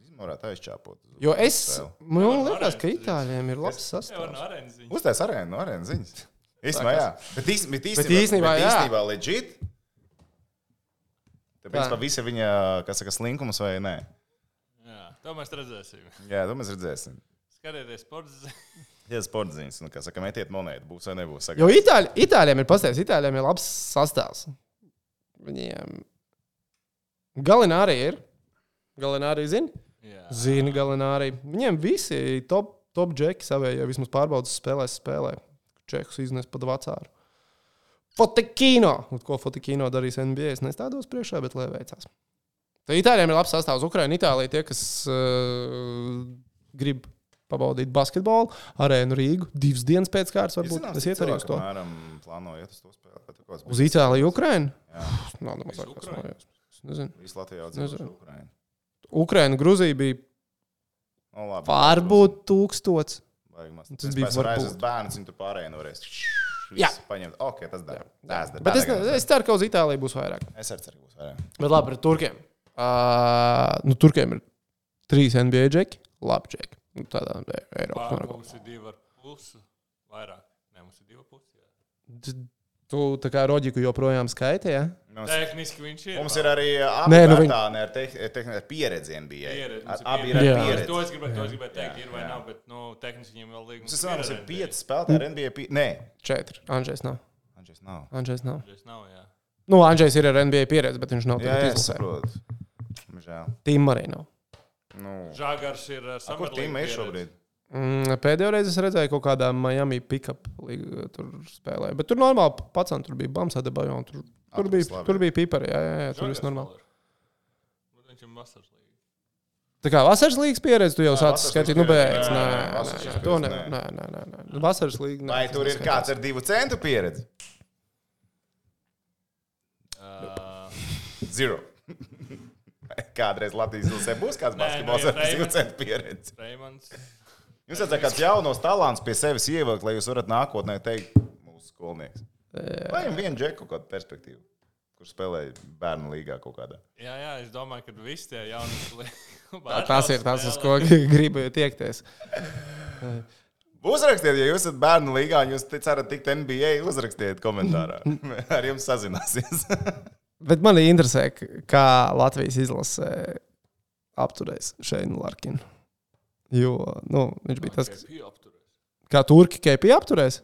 Es varētu aizčāpot. uz Jo es, man liekas, ka Itāļiem ir labs sastāvs. Uztais arēnu, no arēnas ziņas. Īstenībā, jā. Bet, īs, bet īstenībā, īstenībā, bet īstenībā legit. Tāpēc Tā. pa visa viņa, kas saka, slinkums vai nē. To mēs redzēsim. Jā, to mēs redzēsim. Skatieties, sports. Ja sporta ziņas, nu, kā saka, metiet monētu, būs vai nebūs. Saka, Jo Itāļi, Itāļiem ir pastāvs, Itāļiem ir labs sastāvs. Viņiem Galinārī ir. Galinārī zina? Jā. Zina, Galinārī. Viņiem visi top, top džeki savējie vismaz pārbaudas spēlēs spēlē. Čehus iznes pat vecāru. Fotekino! Ko Fotekino darīs NBA? Es nestādos priekšā, bet lai veicās. Tā Itālijam ir labs sastāvs. Ukraiņa, Itālija tie, kas uh, grib pabaudīt basketbolu, arēnu Rīgu divas dienas pēc kārtas. Varbūt es ietu arī uz to. Mēram, plānoju iet uz to kāds Uz Itāliju, Ukraiņu? Jā, Nav nemaz Uz tā, kas. Es nezinu. visu atzīst Nezinu. Ukraiņu. Ukraiņa, Gruzija bija Nu, labi, pārbūt tūkstots. Tas bija varbūt. varbūt. Bērnus, viņi tur pārējie nevarēs. Jā. Visu Paņemt. Ok, tas dara. Tas dara. Bet es, es ceru, ka uz Itāliju būs vairāk. Es arī ceru, ka būs vairāk. Bet labi, par turkiem. Uh, nu, turkiem ir trīs NBA džeki. Labi, džeki. Nu, tādā veidā Eiropas monopolā. mums ir divi ar pusi. Vairāk. Nē, mums ir divi ar pusi. jā. Tu- tā kā Roģiku joprojām skaiti, ja? Mums, Tehniski viņš ir. mums ir arī abi Nē, nu veterāni ar te- tehni- ar pieredzi NBA. Pieredze, mums ir Abi ir pieredze. ar Jā. pieredzi. To es gribēju, to es gribēju teikt, Jā, ir vai jā. nav, bet nu, tehniski viņiem vēl līgums. Ir mums ir pieci spēlētāji ar NBA. Pie... Nē, Četri. Andrzejs nav. Andžēs nav. Andrzejs nav. Tas nav, jā. Nu, Andrzejs ir ar NBA pieredzi, bet viņš nav Jā, tagad jā, izlasē. saprotu. Žēl. Tīm arī nav. Nu, Žagars ir ar a, kur Summer tīma ir šobrīd? Mm, pēdējo reizi es redzēju, kaut kādā Miami pickup līga tur spēlēja. Bet tur normāli pats tur bija Bams Adebayo. Tur, tur, tur bija, labi. tur bija pipari. Jā, jā, jā tur viss normāli. Viņš ir vasaras līga. Tā kā vasaras līnijas pieredze, tu jau Nē, sāc vasaras skatīt, nu, beidz. nē, Nē, nē, to nē, nē, nē, nē, nē. Nu, Vasaras nē, Vai tur ir kāds ar divu centu pieredzi? Uh, Zero. Kādreiz Latvijas izlasē būs kāds basketbols nu, ar ja divu Reimands- centu pieredzi. Reimans. Jums vajadzēja kāds jaunos talants pie sevis ievilkt, lai jūs varat nākotnē teikt, mūsu skolnieks. Vai jums vienu džeku kādu perspektīvu, kurš spēlē bērnu līgā kaut kādā? Jā, jā, es domāju, ka visi tie jaunie Tā- Tas ir tas, uz ko gribu tiekties. Uzrakstiet, ja jūs esat bērnu līgā un jūs cerat tikt NBA, uzrakstiet komentārā. Ar jums sazināsies. Bet man interesē, kā Latvijas izlase apturēs Šeinu Larkinu. Jo nu, viņš bija tas, kas. Kā turki KP apturēs?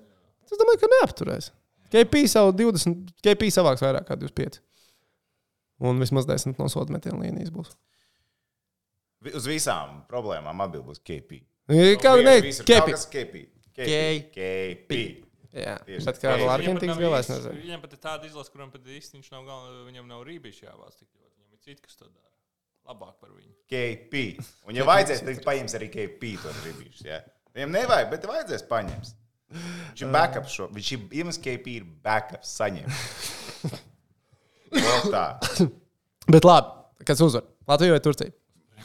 Es domāju, ka neapturēs. KP savu 20, KP savāks vairāk kā 25. Un vismaz 10 no soda metienu līnijas būs. Uz visām problēmām atbild būs KP. Kā ne? KP. kaut kas KP. KP. KP. Jā, Tieši bet tā. kā Viņam Larkina tiks galā, es nezinu. Viņam pat ir tāda izlase, kuram pat īsti viņš nav galvenais, viņam nav rībišķi jāvāc tik ļoti. Viņam ir citi, kas to dara. Labāk par viņu. KP. Un, ja vajadzēs, tad paņems arī KP to ribīšus. Ja? Viņam nevajag, bet vajadzēs paņemt. Viņš ir backup šo. Viņš ir IMSKP ir backup saņem. O, tā. Bet labi, kas uzvar? Latvija vai Turcija?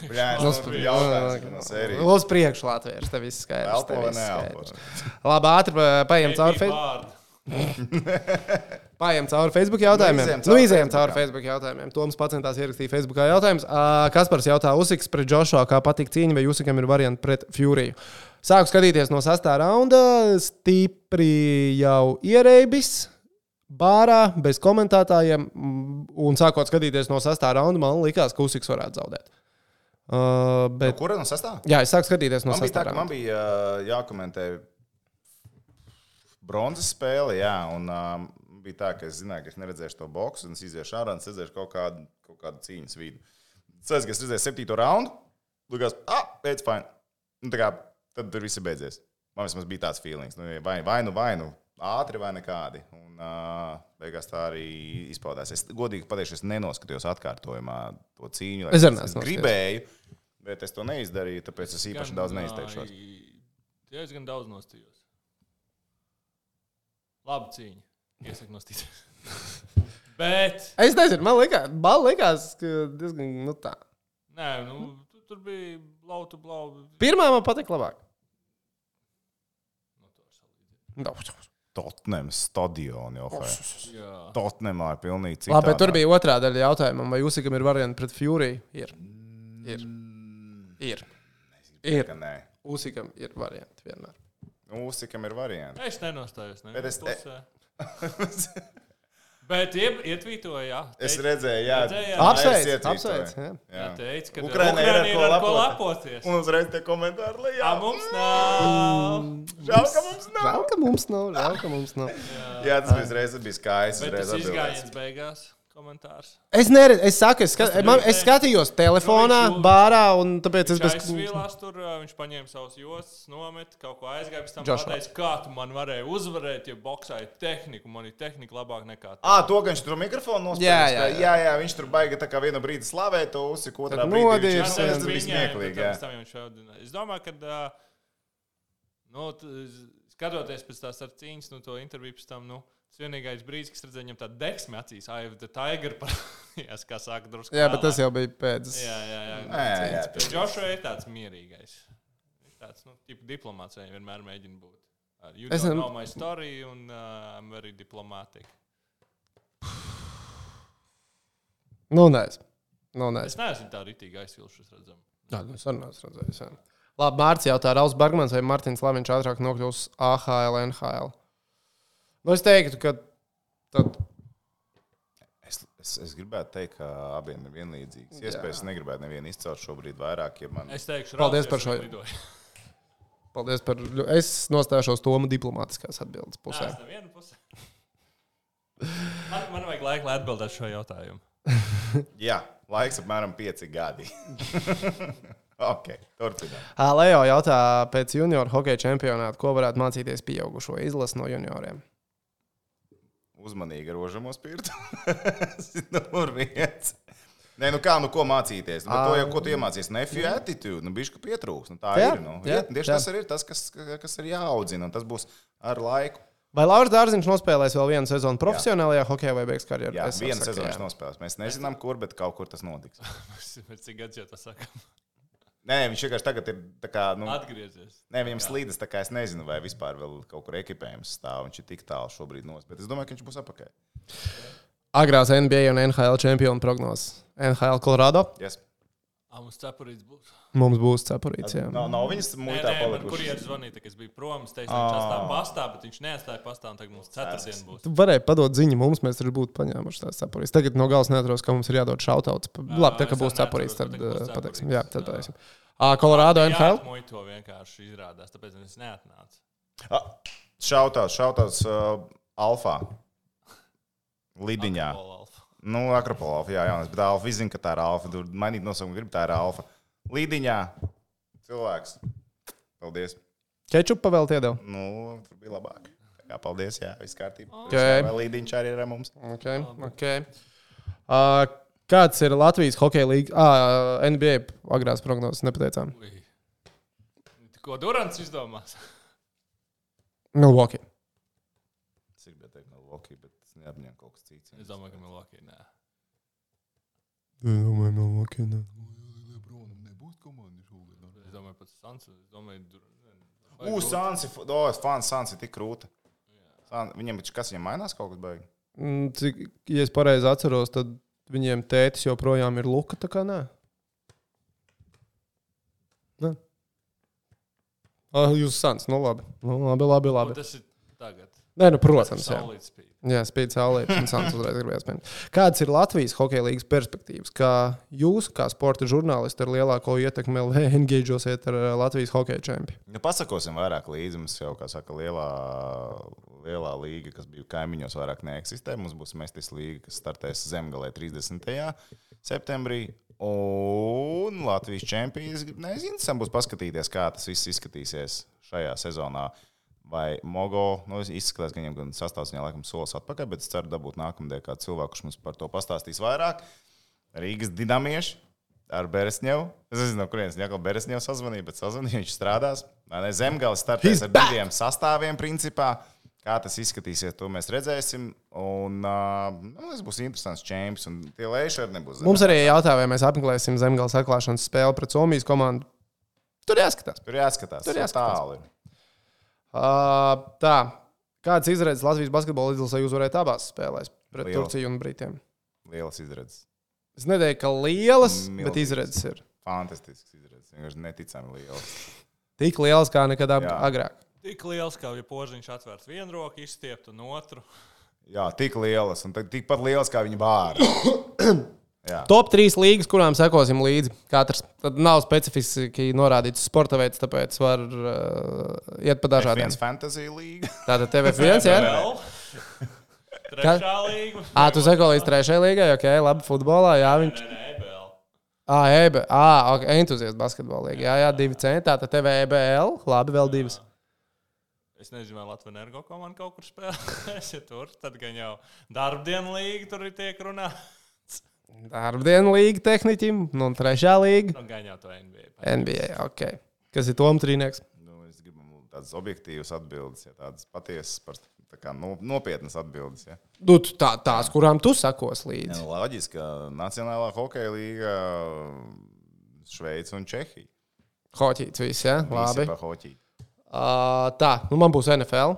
Tas. Uz priekšu Latvijas, tev viss skaidrs. Elpo vai viss neelpo? skaidrs. Labi, ātri pa- paejam cauri Facebook. Paejam cauri Facebook jautājumiem. Nu, Facebookā. cauri Facebook jautājumiem. Toms pats centās ierakstīt Facebookā jautājumus. Kaspars jautā, Usiks pret Džošo, kā patīk cīņa, vai Usikam ir varianti pret Furiju. Sāku skatīties no sastā raunda, stipri jau ierēbis. Bārā bez komentētājiem, un sākot skatīties no sastā raunda, man likās, ka Usiks varētu zaudēt. Uh, bet, Kura no sastāvā? jā, es sāku skatīties no Man bija, sastā tā, ka man bija uh, jākomentē bronzas spēle, jā, un um, bija tā, ka es zināju, ka es neredzēšu to boxu, un es iziešu ārā un es redzēšu kaut kādu, kaut kādu cīņas vidu. Es aizgāju, redzēju septīto raundu, likās, ah, pēc fine. Nu, tā kā, tad tur viss ir beidzies. Man vismaz bija tāds feelings, nu, vai, vai nu, vai nu, ātri vai nekādi. Un uh, beigās tā arī izpaudās. Es godīgi pateikšu, es nenoskatījos atkārtojumā to cīņu. lai Es es gribēju, bet es to neizdarīju, tāpēc es īpaši daudz neizteikšos. Jā, es gan daudz nostījos. Labi cīņa. Iesaku nostīties. Bet, Es nezinu, man liekas, man liekas ka diezgan nu, tā. nē, nu, tu, tur bija blautu, blautu. Pirmā man patika labāk. Nu, Tottenham stadionu jau fē. Jā. Tottenhamā ir pilnīgi cits. Labi, bet tur bija otrā daļa jautājumam, vai Usikam ir varianti pret Furiju. Ir. Ir. Ir. ir. Nē. Usikam ir varianti vienmēr. Nu, Uzsikam ir varianti. Es nenostājos. Ne, Bet es- pusē. Bet ie- ietvītoja, jā. Es Teica- redzēju, jā, jā. Jā, es Apsveic, apsveic. jā. Jā, teica, ka Ukraina ir ar ar ko ko lepoties. Un uzreiz tie komentāri lejā. Jā, mums nav. Žēl, ka mums nav. Žēl, ka mums nav. Žēl, ka mums nav. Jā, tas bija uzreiz bija skaists. Bet tas izgājiens beigās. Komentārs. Es, neredzu, es saku, es, skat, man, es skatījos telefonā, Nu, bārā, un tāpēc es bez aizsvīlās tur, ā, viņš paņēma savus jostas, nomet, kaut ko aizgāja. Pēc tam pateica, kā tu man varēji uzvarēt, ja boxā ir tehnika. Man ir tehnika labāk nekā tā. Ah, to, ka viņš tur mikrofonu nospēlēja. Jā, jā, jā. jā, jā, viņš tur baigi tā kā vienu brīdi slavē to uzsiku, otrā brīdī nodīrs, tas bija smieklīgi. Es domāju, ka, ā, nu, skatoties pēc tās ar cīņas, nu, to interviju pēc tam, nu, tas vienīgais brīdis, kas redzēja viņam tādu deksmi acīs, ai, the tiger parādījās, kā saka, drusku. Jā, bet tas vēlāk. jau bija pēc. Jā, jā, jā. Nē, jā, Bet Džošs ir tāds mierīgais. Tāds, nu, tipu diplomāts viņš vienmēr mēģina būt. Uh, You Es know my story un uh, I'm very diplomatic. Nu, nē. Nu, nē. Es neesmu tā rītīgi aizsilšus redzam. Jā, nu, es arī neesmu redzējis. jā. Labi, Mārcis jautā, Rauls Bergmans vai Mārtiņš Laviņš ātrāk nokļūs AHL, NHL. Nu, es teiktu, ka tad Es, es, es gribētu teikt, ka abiem ir vienlīdzīgas iespējas. Es negribētu nevienu izcelt šobrīd vairāk, ja man Es teikšu, Paldies par šo. paldies par. Es nostāšos Tomu diplomātiskās atbildes pusē. es nevienu pusi. Man, man vajag laiku, lai atbildētu šo jautājumu. Jā, laiks apmēram pieci gadi. ok, turpinām. Ā, Leo jautā pēc junior hokeja čempionāta, ko varētu mācīties pieaugušo izlases no junioriem. Uzmanīgi ar rožamo spirtu. Numur viens. Nē, nu kā, nu ko mācīties? Nu, bet to jau, ko tu iemācījies? Nefiju attitūdu, nu bišķi pietrūks. Nu, tā Jā, ir. Nu. jā, Jā, tieši jā. tas arī ir tas, kas, kas ir jāaudzina, un tas būs ar laiku. Vai Lauris Dārziņš nospēlēs vēl vienu sezonu profesionālajā hokeja vai beigs karjeru? Jā, saku, sezona jā. nospēlēs. Mēs nezinām, kur, bet kaut kur tas notiks. Cik gadus jau tas saka? Nē, viņš vienkārši tagad ir tā kā. Nu, Atgriezies. Nē, viņam slīdas, tā kā es nezinu, vai vispār vēl kaut kur ekipējums stāv. Viņš ir tik tālu šobrīd nos, bet es domāju, ka viņš būs apakaļ. Agrās NBA un NHL čempionu prognozes. NHL Colorado. Yes. Ā, mums cepurīts būs. Mums būs cepurīts. jā. Nav, nav viņas mūžā nē, man kurjeris palikušas. zvanīja, ka es biju prom. Es teicu, ka viņš atstāja pastā, bet viņš neatstāja pastā. un Tagad mums ceturtdien būs. Tu varēji padot ziņu mums, mēs taču būtu paņēmuši tās cepurītes. Tagad no galas neatrodas, ka mums ir jādod šautauts. Labi, tā kā būs cepurītes, tad neatceros, būs pateiksim. Jā, tad pateiksim. Ā, Colorado NHL. Jā, to vienkārši izrādās, tāpēc es neatnācu. Šautās, šautās uh, Alfā. Lidiņā. Alkohola alfa. Nu, Akropolā, jā, jā, bet Alfa zina, ka tā ir Alfa. Tur mainīt nosaukumu grib, tā ir Alfa. Lidiņā. Cilvēks. Paldies. Kečupa vēl iedeva. Nu, tur bija labāk. Jā, paldies. Jā, viss kārtībā. Ok. Vai Līdiņš arī ir ar mums? Okay, okay. Uh, kāds ir Latvijas hokeja līnijas, ah, NBA agrās prognozes? Nepateicām. Ui. Ko Durants izdomās? Milwaukee. Es gribēju teikt, Milwaukee, es neapņēmu kaut kas cits. Es domāju, ka Milwaukee. Nē. Domāju, Milwaukee. Ne. Lebronam nebūs komandas šogad. Es domāju, pats Sans. Es domāju, Dur... U, Sansi, o, es fans, Sansi tik krūta. San, viņam, taču kas viņam mainās kaut kas beigas? Mm, Cik, ja es pareizi atceros, tad viņiem tētis joprojām ir Luka. Tā kā nē. Nē. Ah, jūs sans, nu labi. Nu, labi, labi, Un labi. tas ir tagad. Nē, nu, protams, jā. Saulīt spīd. Jā, spīd saulē. Kādas ir Latvijas hokeja līnijas perspektīvas? Kā jūs, kā sporta žurnālisti, ar lielāko ietekmi LV engagēsiet ar ā, Latvijas hokeja čempionu? Nu, pasakosim vairāk līdzi. Mums jau, kā saka, lielā, lielā līga, kas bija kaimiņos, vairāk neeksistē. Mums būs Mestis līga, kas startēs zemgalē 30. septembrī. Un Latvijas čempions. Nezinu, būs paskatīties, kā tas viss izskatīsies šajā sezonā. Vai Mogo, nu, izskatās, ka viņam gan sastāvdaļā laikam solis atpakaļ, bet es ceru dabūt nākamajā kādu cilvēku, kurš mums par to pastāstīs vairāk. Rīgas dinamieši ar Beresņevu. Es nezinu, no kurienes atkal Beresņevu sazvanīja, bet sazvanīja, viņš strādās. Zemgale startēs ar diviem sastāviem, principā. Kā tas izskatīsies, to mēs redzēsim. Un uh, nu, tas būs interesants čempions. Un tie lēši arī nebūs. Mums arī jautā, vai mēs apmeklēsim zemgājas atklāšanas spēli pret Somijas komandu. Tur jāskatās. Tur jāskatās. Tur Tur jāskatās. Uh, tā. Kādas izredzes Latvijas basketbola izlasē jūs varētu abās spēlēs pret Liela. Turciju un Britiem? Lielas izredzes. Es neteiktu, ka lielas, Milzīgas. bet izredzes ir Fantastisks izredzes. Vienkārši neticami lielas. tik lielas kā nekad ab- agrāk. Tik liels, kā ja požiņš atvērts vienu roku, izstiept un otru. Jā, tik lielas un tikpat lielas kā viņa bērni. Top 3 līgas, kurām sekosim līdzi. Katrs tad nav specifiski norādīts sporta veids, tāpēc var uh, iet pa dažādiem. Viens fantasy līga. Tātad TV1, jā? Vēl. Trešā līga. Ā, tu seko līdz trešajai līgai, ok, labi, futbolā, jā, viņš. Nē, nē, vēl. Ā, EB, ā, ok, entuziasts basketbolā jā, jā, divi centi, tātad TV EBL, labi, vēl divas. Es nezinu, vai Latvijas energo komanda kaut kur spēlēs. Ja tur, tad gan jau darbdienu līga tur ir tiek runāts. Darbdienu līga tehniķim, nu, un trešā līga Nu, jau to NBA. NBA, ok. Kas ir Toms Trīnieks? Nu, es gribu tādas objektīvas atbildes, ja tādas patiesas, par, tā kā, no, nopietnas atbildes. Ja. Nu, tā, tās, kurām tu sakos Ja, līdzi. nu, loģiski, ka Nacionālā hokeja līga, Šveice un Čehija. Hoķīts viss, jā, labi. Visi pa hoķiju. Uh, tā, nu man būs NFL.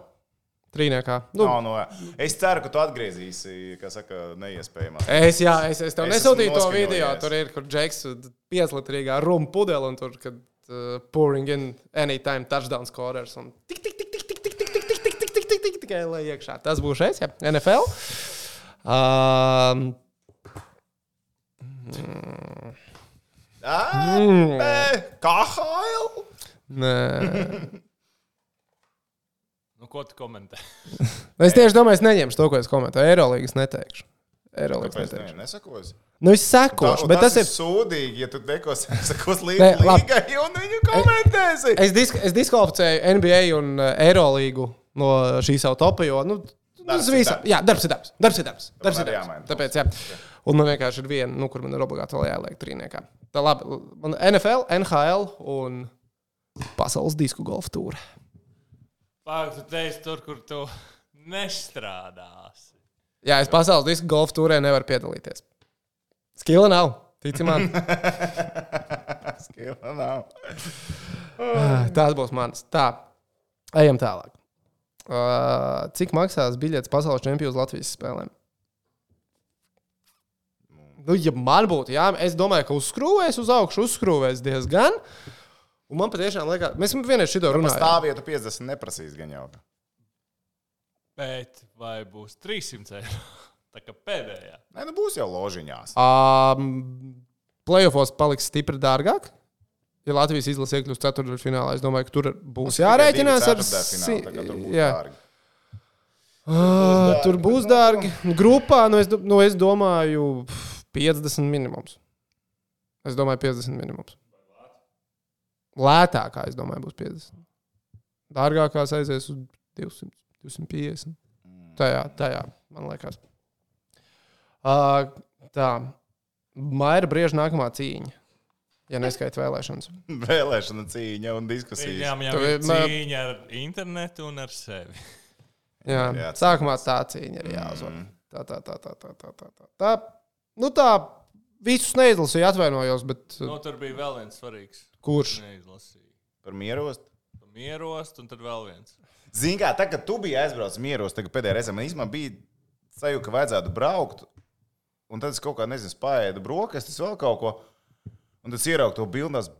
Trīniekā. Nu, No, no, es ceru, ka tu atgriezīsi, kā saka, neiespējamā. Es, jā, es, es tev Es nesūtīju to video. Tur ir, kur Džeks pieslitrīgā rumu pudeli un tur, kad uh, pouring in anytime touchdown scorers. Un tik, tik, tik, tik, tik, tik, tik, tik, tik, tik, tik, tik, tik, tik, tikai lai iekšā. Tas būs šeit, jā, NFL. Um, KHL? nē. Nu, ko tu komentē? Es tieši domāju, es neņemšu to, ko es komentēju. Eirolandes neteikšu. Eirolandes neteikšu. ne? Nesakos. Nu, es sekošu, bet tas ir. sūdīgi, ja tu nekos sakos Nē, līdzi līgai un viņu komentēsi. Es, disk, es diskvalificēju NBA un Eirolīgu no šī savu topa, jo nu, Darbs tas ir visam, darbs. jā, darbs ir darbs. Darbs ir darbs. darbs, ir darbs. Tāpēc, jā. Un man vienkārši ir viena, nu, kur man ir obligāti vēl jāliek trīniekā. Tā labi, man NFL, NHL un pasaules disku golfa tūra. Pagaid, tu teici tur, kur tu nestrādāsi. Jā, es pasaules disku golfa tūrē nevaru piedalīties. Skila nav, tici man. Skila nav. Tās būs manas. Tā, ejam tālāk. Uh, cik maksās biļetes pasaules čempionu Latvijas spēlēm? Nu, ja man būtu, jā, es domāju, ka uzskrūvēs uz augšu, uzskrūvēs diezgan. Un man patiešām liekas, mēs vienreiz šito Par runājām. stāvvietu 50 neprasīs gan jau. Bet vai būs 300 eiro? Tā kā pēdējā. Nē, nu būs jau ložiņās. Um, Playoffs paliks stipri dārgāk. Ja Latvijas izlase iekļūs ceturtdaļfinālā, es domāju, ka tur būs jārēķinās ar si- Jā, Uh, tur būs dārgi. Grupā, nu es, nu es domāju, pf, 50 minimums. Es domāju, 50 minimums. Lētākā, es domāju, būs 50. Dārgākās aizies uz 200, 250. Tajā, tajā, man liekas. Uh, tā, Maija brīža nākamā cīņa. Ja neskaita vēlēšanas. Vēlēšana cīņa un diskusijas. Jā, jā, jā, cīņa ar internetu un ar sevi. Jā, Jā, sākumā tā cīņa ir jāuzvar. Tā, tā, tā, tā, tā, tā, tā, tā. tā. Nu tā, visus neizlasīju, atvainojos, bet Nu, tur bija vēl viens svarīgs. Kurš? Neizlasīju. Par mierost. Mierost, un tad vēl viens. Zini, kā tā, kad tu biji aizbraucis mieros, tagad pēdējā reizē man īstenībā bija sajūta, ka vajadzētu braukt. Un tad es kaut kā, nezinu, spēju brokastis, vēl kaut ko. Un tad es ieraugu to bildes.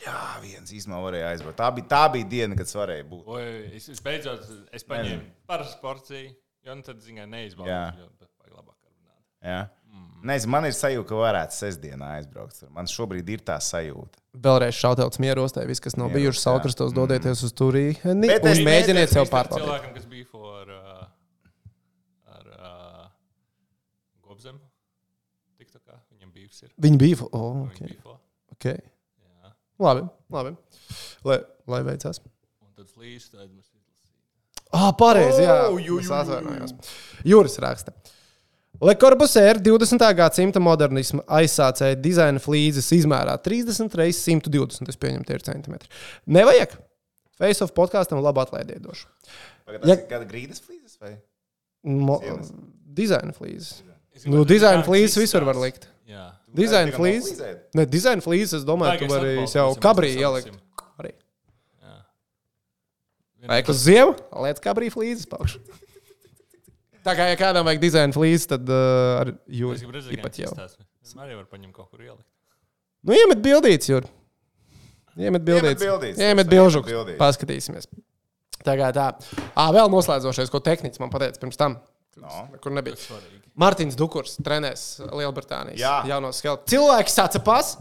Jā, viens īstenībā varēja aizbraukt. Tā bija, tā bija diena, kad es varēju būt. Oi, es, es beidzot es paņēmu parastu porciju, jo nu tad, zinām, Jā. neizbaudīju. Labāk karbonādi. Jā. Nezinu, man ir sajūta, ka varētu sestdienā aizbraukt. Man šobrīd ir tā sajūta. Vēlreiz šautauts mierostē, viss, kas nav Mieros, bijuši jā. salkrastos, dodieties uz turieni un es- mēģiniet sev pārbaudīt. Cilvēkam, kas bija for, uh, ar uh, Gobzemu, tik tā kā viņam bijis ir. Viņi bija. Oh, okay. bija. Okay. Jā. Labi, labi. Lai, lai veicās. Un tad slīdus, tad mēs izlasījām. Ah, pareizi. Jā, Oh, ju, ju, atvainojos. Juris raksta. Le Corbusier 20. gadsimta modernisma aizsācēja dizaina flīzes izmērā 30 x 120. Es pieņemu, tie ir centimetri. Nevajag. Face of podkāstam labu atlaidi iedošu. Tagad Ja- kāda grīdas flīzes vai? Mo, dizaina flīzes. Es Nu, dizaina flīzes visur var likt. Jā. Dizaina flīzes. Ne, dizaina flīzes, es domāju, tu Vajag, es vari mēs kabrī ielikt. Arī. Jā. Vai uz ziemas, liec kabrī flīzes paukšu. Tā kā ja kādam vajag dizaina flīzes, tad uh, ar Es redzēt, pat jau. tas arī var paņemt kaut kur ielikt. Nu, iemet bildīts, Jur. Iemet bildīts. Iemet bildītes. Paskatīsimies. Tā kā tā. Ā, vēl noslēdzošais, ko tehnicis man pateica pirms tam. No. Kur nebija. Mārtiņš Dukurs trenēs Lielbritānijas Jā. jauno skelu. Cilvēki sāca pas.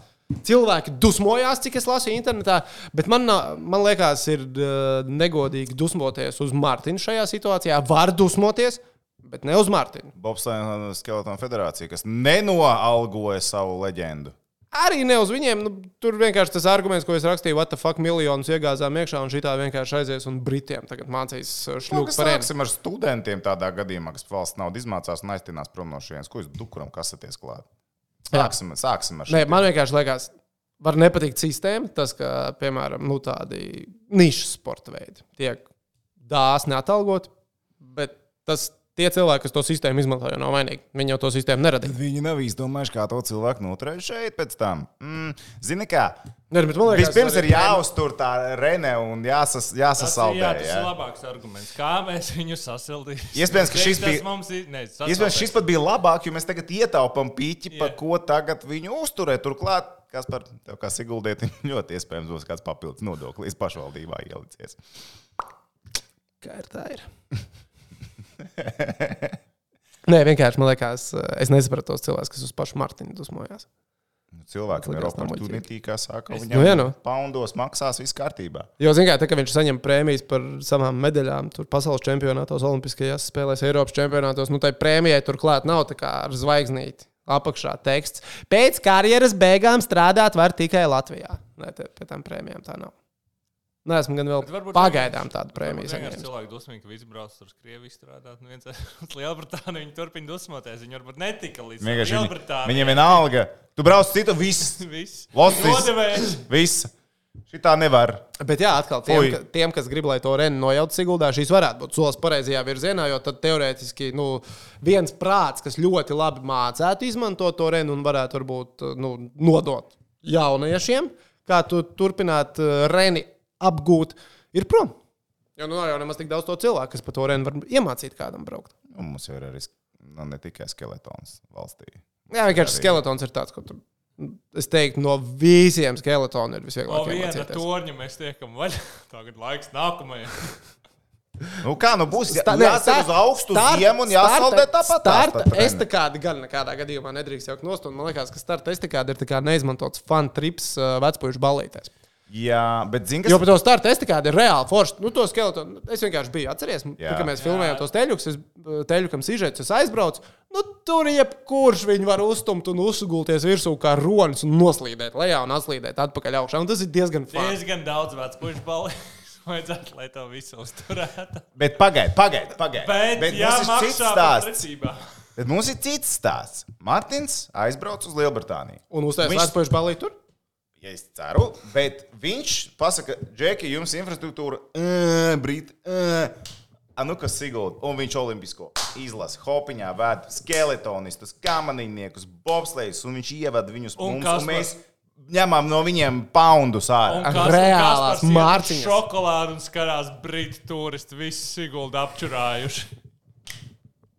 Cilvēki dusmojās, cik es lasīju internetā, bet man, man liekas, ir uh, negodīgi dusmoties uz Mārtiņu šajā situācijā. Var dusmoties, bet ne uz Mārtiņu. Bobslēna Skeletona federācija, kas nenoalgoja savu leģendu. Arī ne uz viņiem. Nu, tur vienkārši tas arguments, ko es rakstīju, what the fuck, miljonus iegāzām iekšā, un šī tā vienkārši aizies un Britiem tagad mācīs uh, Nu, šļūku par ēnu. ar studentiem tādā gadījumā, kas valsts naudu izmācās un aiztinās prom no šejienes. Ko jūs dukuram kasaties klāt? Sāksim, sāksim ar šo. Nē, man vienkārši liekas, var nepatikt sistēma. Tas, ka, piemēram, nu, tādi nišas sporta veidi tiek dāsni atalgoti, bet tas tie cilvēki, kas to sistēmu izmanto, jau nav vainīgi. Viņi jau to sistēmu neradīja. Viņi nav izdomājuši, kā to cilvēku noturēt šeit pēc tam. Mm, Zini, kā? Nē, bet man liekas, Vispirms ir jāuztur tā rene un jāsas, Tas, jāsasaldē. jā, tas ja? ir labāks arguments. Kā mēs viņu sasildīsim? Iespējams, ka šis Tas bija- Mums ne, Iespējams, šis pat bija labāk, jo mēs tagad ietaupām pīķi, pa Jā. ko tagad viņu uzturēt. Turklāt, kas par tevi kā Siguldieti, ļoti iespējams būs kāds papildus nodoklis pašvaldībā ielicies. Kā ir tā? Ir. Nē, vienkārši man liekas, es nesapratu tos cilvēkus, kas uz pašu Martinu dusmojās. Cilvēkam ir opportunity, kā saka, Es- viņam Nu, jā, nu. poundos maksās viss kārtībā. Jo, zināmā mērā, kad viņš saņem prēmijas par savām medaļām, tur pasaules čempionātos, olimpiskajās spēlēs, Eiropas čempionātos, nu, tai prēmijai turklāt nav tā kā ar zvaigznīti. Apakšā teksts. Pēc karjeras beigām strādāt var tikai Latvijā. Nē, te- pie tām prēmijām tā nav. Nē, esmu gan vēl pagaidām tādu prēmiju saņēmis. cilvēki dusmīgi, ka visi brauc uz Krieviju strādāt. Nu, viens uz Lielbritāniju viņi turpina dusmoties. Viņi varbūt netika līdz Lielbritānijai. viņiem vienalga. Tu brauc citu, viss. Viss. Lostis. Nodevējs. Viss. Šitā nevar. Bet, jā, atkal tiem, ka, tiem kas grib, lai to reni nojautu Siguldā, šīs varētu būt solis pareizajā virzienā, jo tad teorētiski nu, viens prāts, kas ļoti labi mācētu izmantot to reni un varētu varbūt nu, nodot jauniešiem, kā tu turpināt eh, reni apgūt, ir prom. Jo nu, nav jau nemaz tik daudz to cilvēku, kas pa to reni var iemācīt kādam braukt. Un mums jau ir arī nu, ne tikai skeletons valstī. Jā, vienkārši Arī. skeletons ir tāds, ko tur. Es teiktu, no visiem skeletoniem ir No visvieglāk viena iemācīties. torņa mēs tiekam vaļā. Tagad laiks nākamajai. Nu, kā nu būs? Jā, jāsaka uz augstu ziemu un jāsaldē tāpat. Starta estakādi gan nekādā gadījumā nedrīkst jaukt nost. un Man liekas, ka starta estakādi ir tā kā neizmantots fan trips uh, vecpuļu balītēs. Jā, bet zini, Jo kas par to starta estakādi ir reāli forši. Nu, to skeletonu es vienkārši biju atceries. Jā. Kad mēs Jā. filmējām tos teļukus, es teļukam sižets, es aizbraucu. Nu, tur jebkurš viņu var uzstumt un uzgulties virsū kā ronis un noslīdēt lejā un atslīdēt atpakaļ augšā. Un tas ir diezgan fani. Diezgan daudz vecu pušu balvu. Vajadzētu, lai to visu uzturētu. Bet pagaidi, pagaidi. Pagaid. Bet, Bet jā, mums ir cits stāsts. precībā. Bet mums ir cits stāsts. Martins aizbrauc uz Lielbritāniju. Un uztaisīt Viņš- vecpuļu balīti tur. Ja es ceru, bet viņš pasaka, Džeki, jums infrastruktūra, uh, brīt, uh, nu kas Sigūda, un viņš olimpisko izlasi, hopiņā ved skeletonistus, kamanīniekus, bobslējus, un viņš ievada viņus Un mums, kas un mēs ņemam no viņiem poundus ārā. Reālās mārciņas. Šokolādi un skarās brīti turisti, visi siguldi apčurājuši.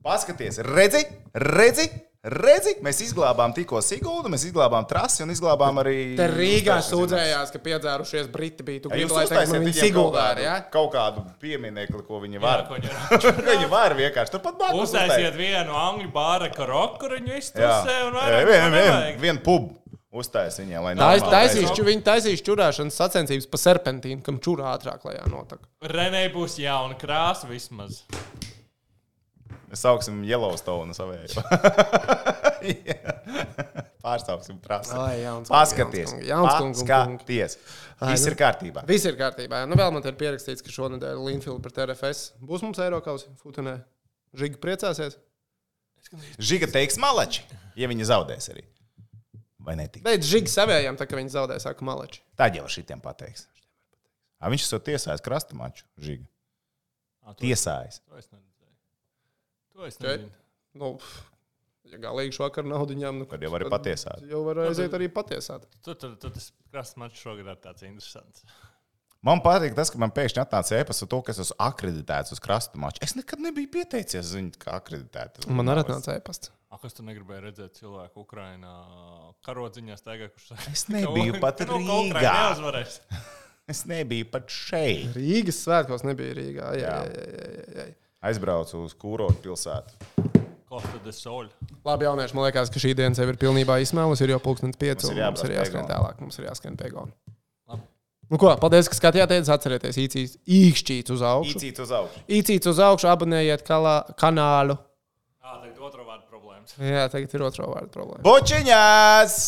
Paskaties, redzi, redzi, redzi, mēs izglābām tikko Sigūdu, mēs izglābām trasi un izglābām arī. Te Rīgā sūdzējās, ka piedzērušies briti bija. Tu Ja gribi, jūs lai uztaisiet kaut siguldā, kādu, ja? kaut kādu pieminekli, ko viņi Jā, var. ko viņi viņi var vienkārši turpat blakus. Uztaisiet vienu angļu bāra karoku, Jā, iztusē un Jā, vairāk vien, neko vien, vien pub uztais viņiem, lai Tais, normāli taisīs, viņi taisīs čurāšanas sacensības pa serpentīnu, kam čurā ātrāk lejā notak. Renē būs jauna krāsa vismaz. Mēs sauksim Yellowstone savēju. Pārstāvsim kungs, Paskaties, paskaties. Viss ir kārtībā. Viss ir kārtībā. Nu, vēl man te ir pierakstīts, ka šonadēļ Linfield pret RFS būs mums Eiropas futenē. Žiga priecāsies. Žiga teiks malači, ja viņi zaudēs arī. Vai ne? Bet Žiga savējām, tā kā viņi zaudēja, saka Maleči. Tad jau šitiem pateiks. A, viņš esot tiesājis krasta maču. Žiga. Tiesājis. To es neredzēju. To es Čet. nezinu. Nu, pff, ja galīgi šovakar naudiņām, nu, Tad jau vari patiesāt. Jau var aiziet arī patiesāt. Tur tur- tur tas krasts mačs šogad ir tāds interesants. Man patīk tas, ka man pēkšņi atnāca ēpas ar to, ka es esmu akreditēts uz krasta maču. Es nekad nebiju pieteicies, zinu, kā akreditēts. Man arī atnāca e-pasta. Ak, kas tur negribēja redzēt cilvēku Ukrajinā karodziņā staigā, kurš saka, Es nebiju pat ka Rīgā. Es nebiju pat šeit. Rīgas svētkos nebija Rīgā. Jā, Jā. jā, jā, jā, jā. Aizbraucu uz Kūrotu pilsētu. Labi, jaunieši, man liekas, ka šī diena sev ir pilnībā izsmēlusi. Ir jau pulkstenis pieci, Mums un ir mums ir jāskrien tālāk. Mums ir jāskrien. Labi. Nu, ko, paldies, ka skatījāties. Atcerieties, īcīs, īkšķīts uz augšu. Īcīt uz augšu. Īcīts uz augšu, abonējiet kalā, kanālu. Ā, tagad otro vārdu problēmas. Jā, tagad ir otro vārdu problēma. Bučiņās!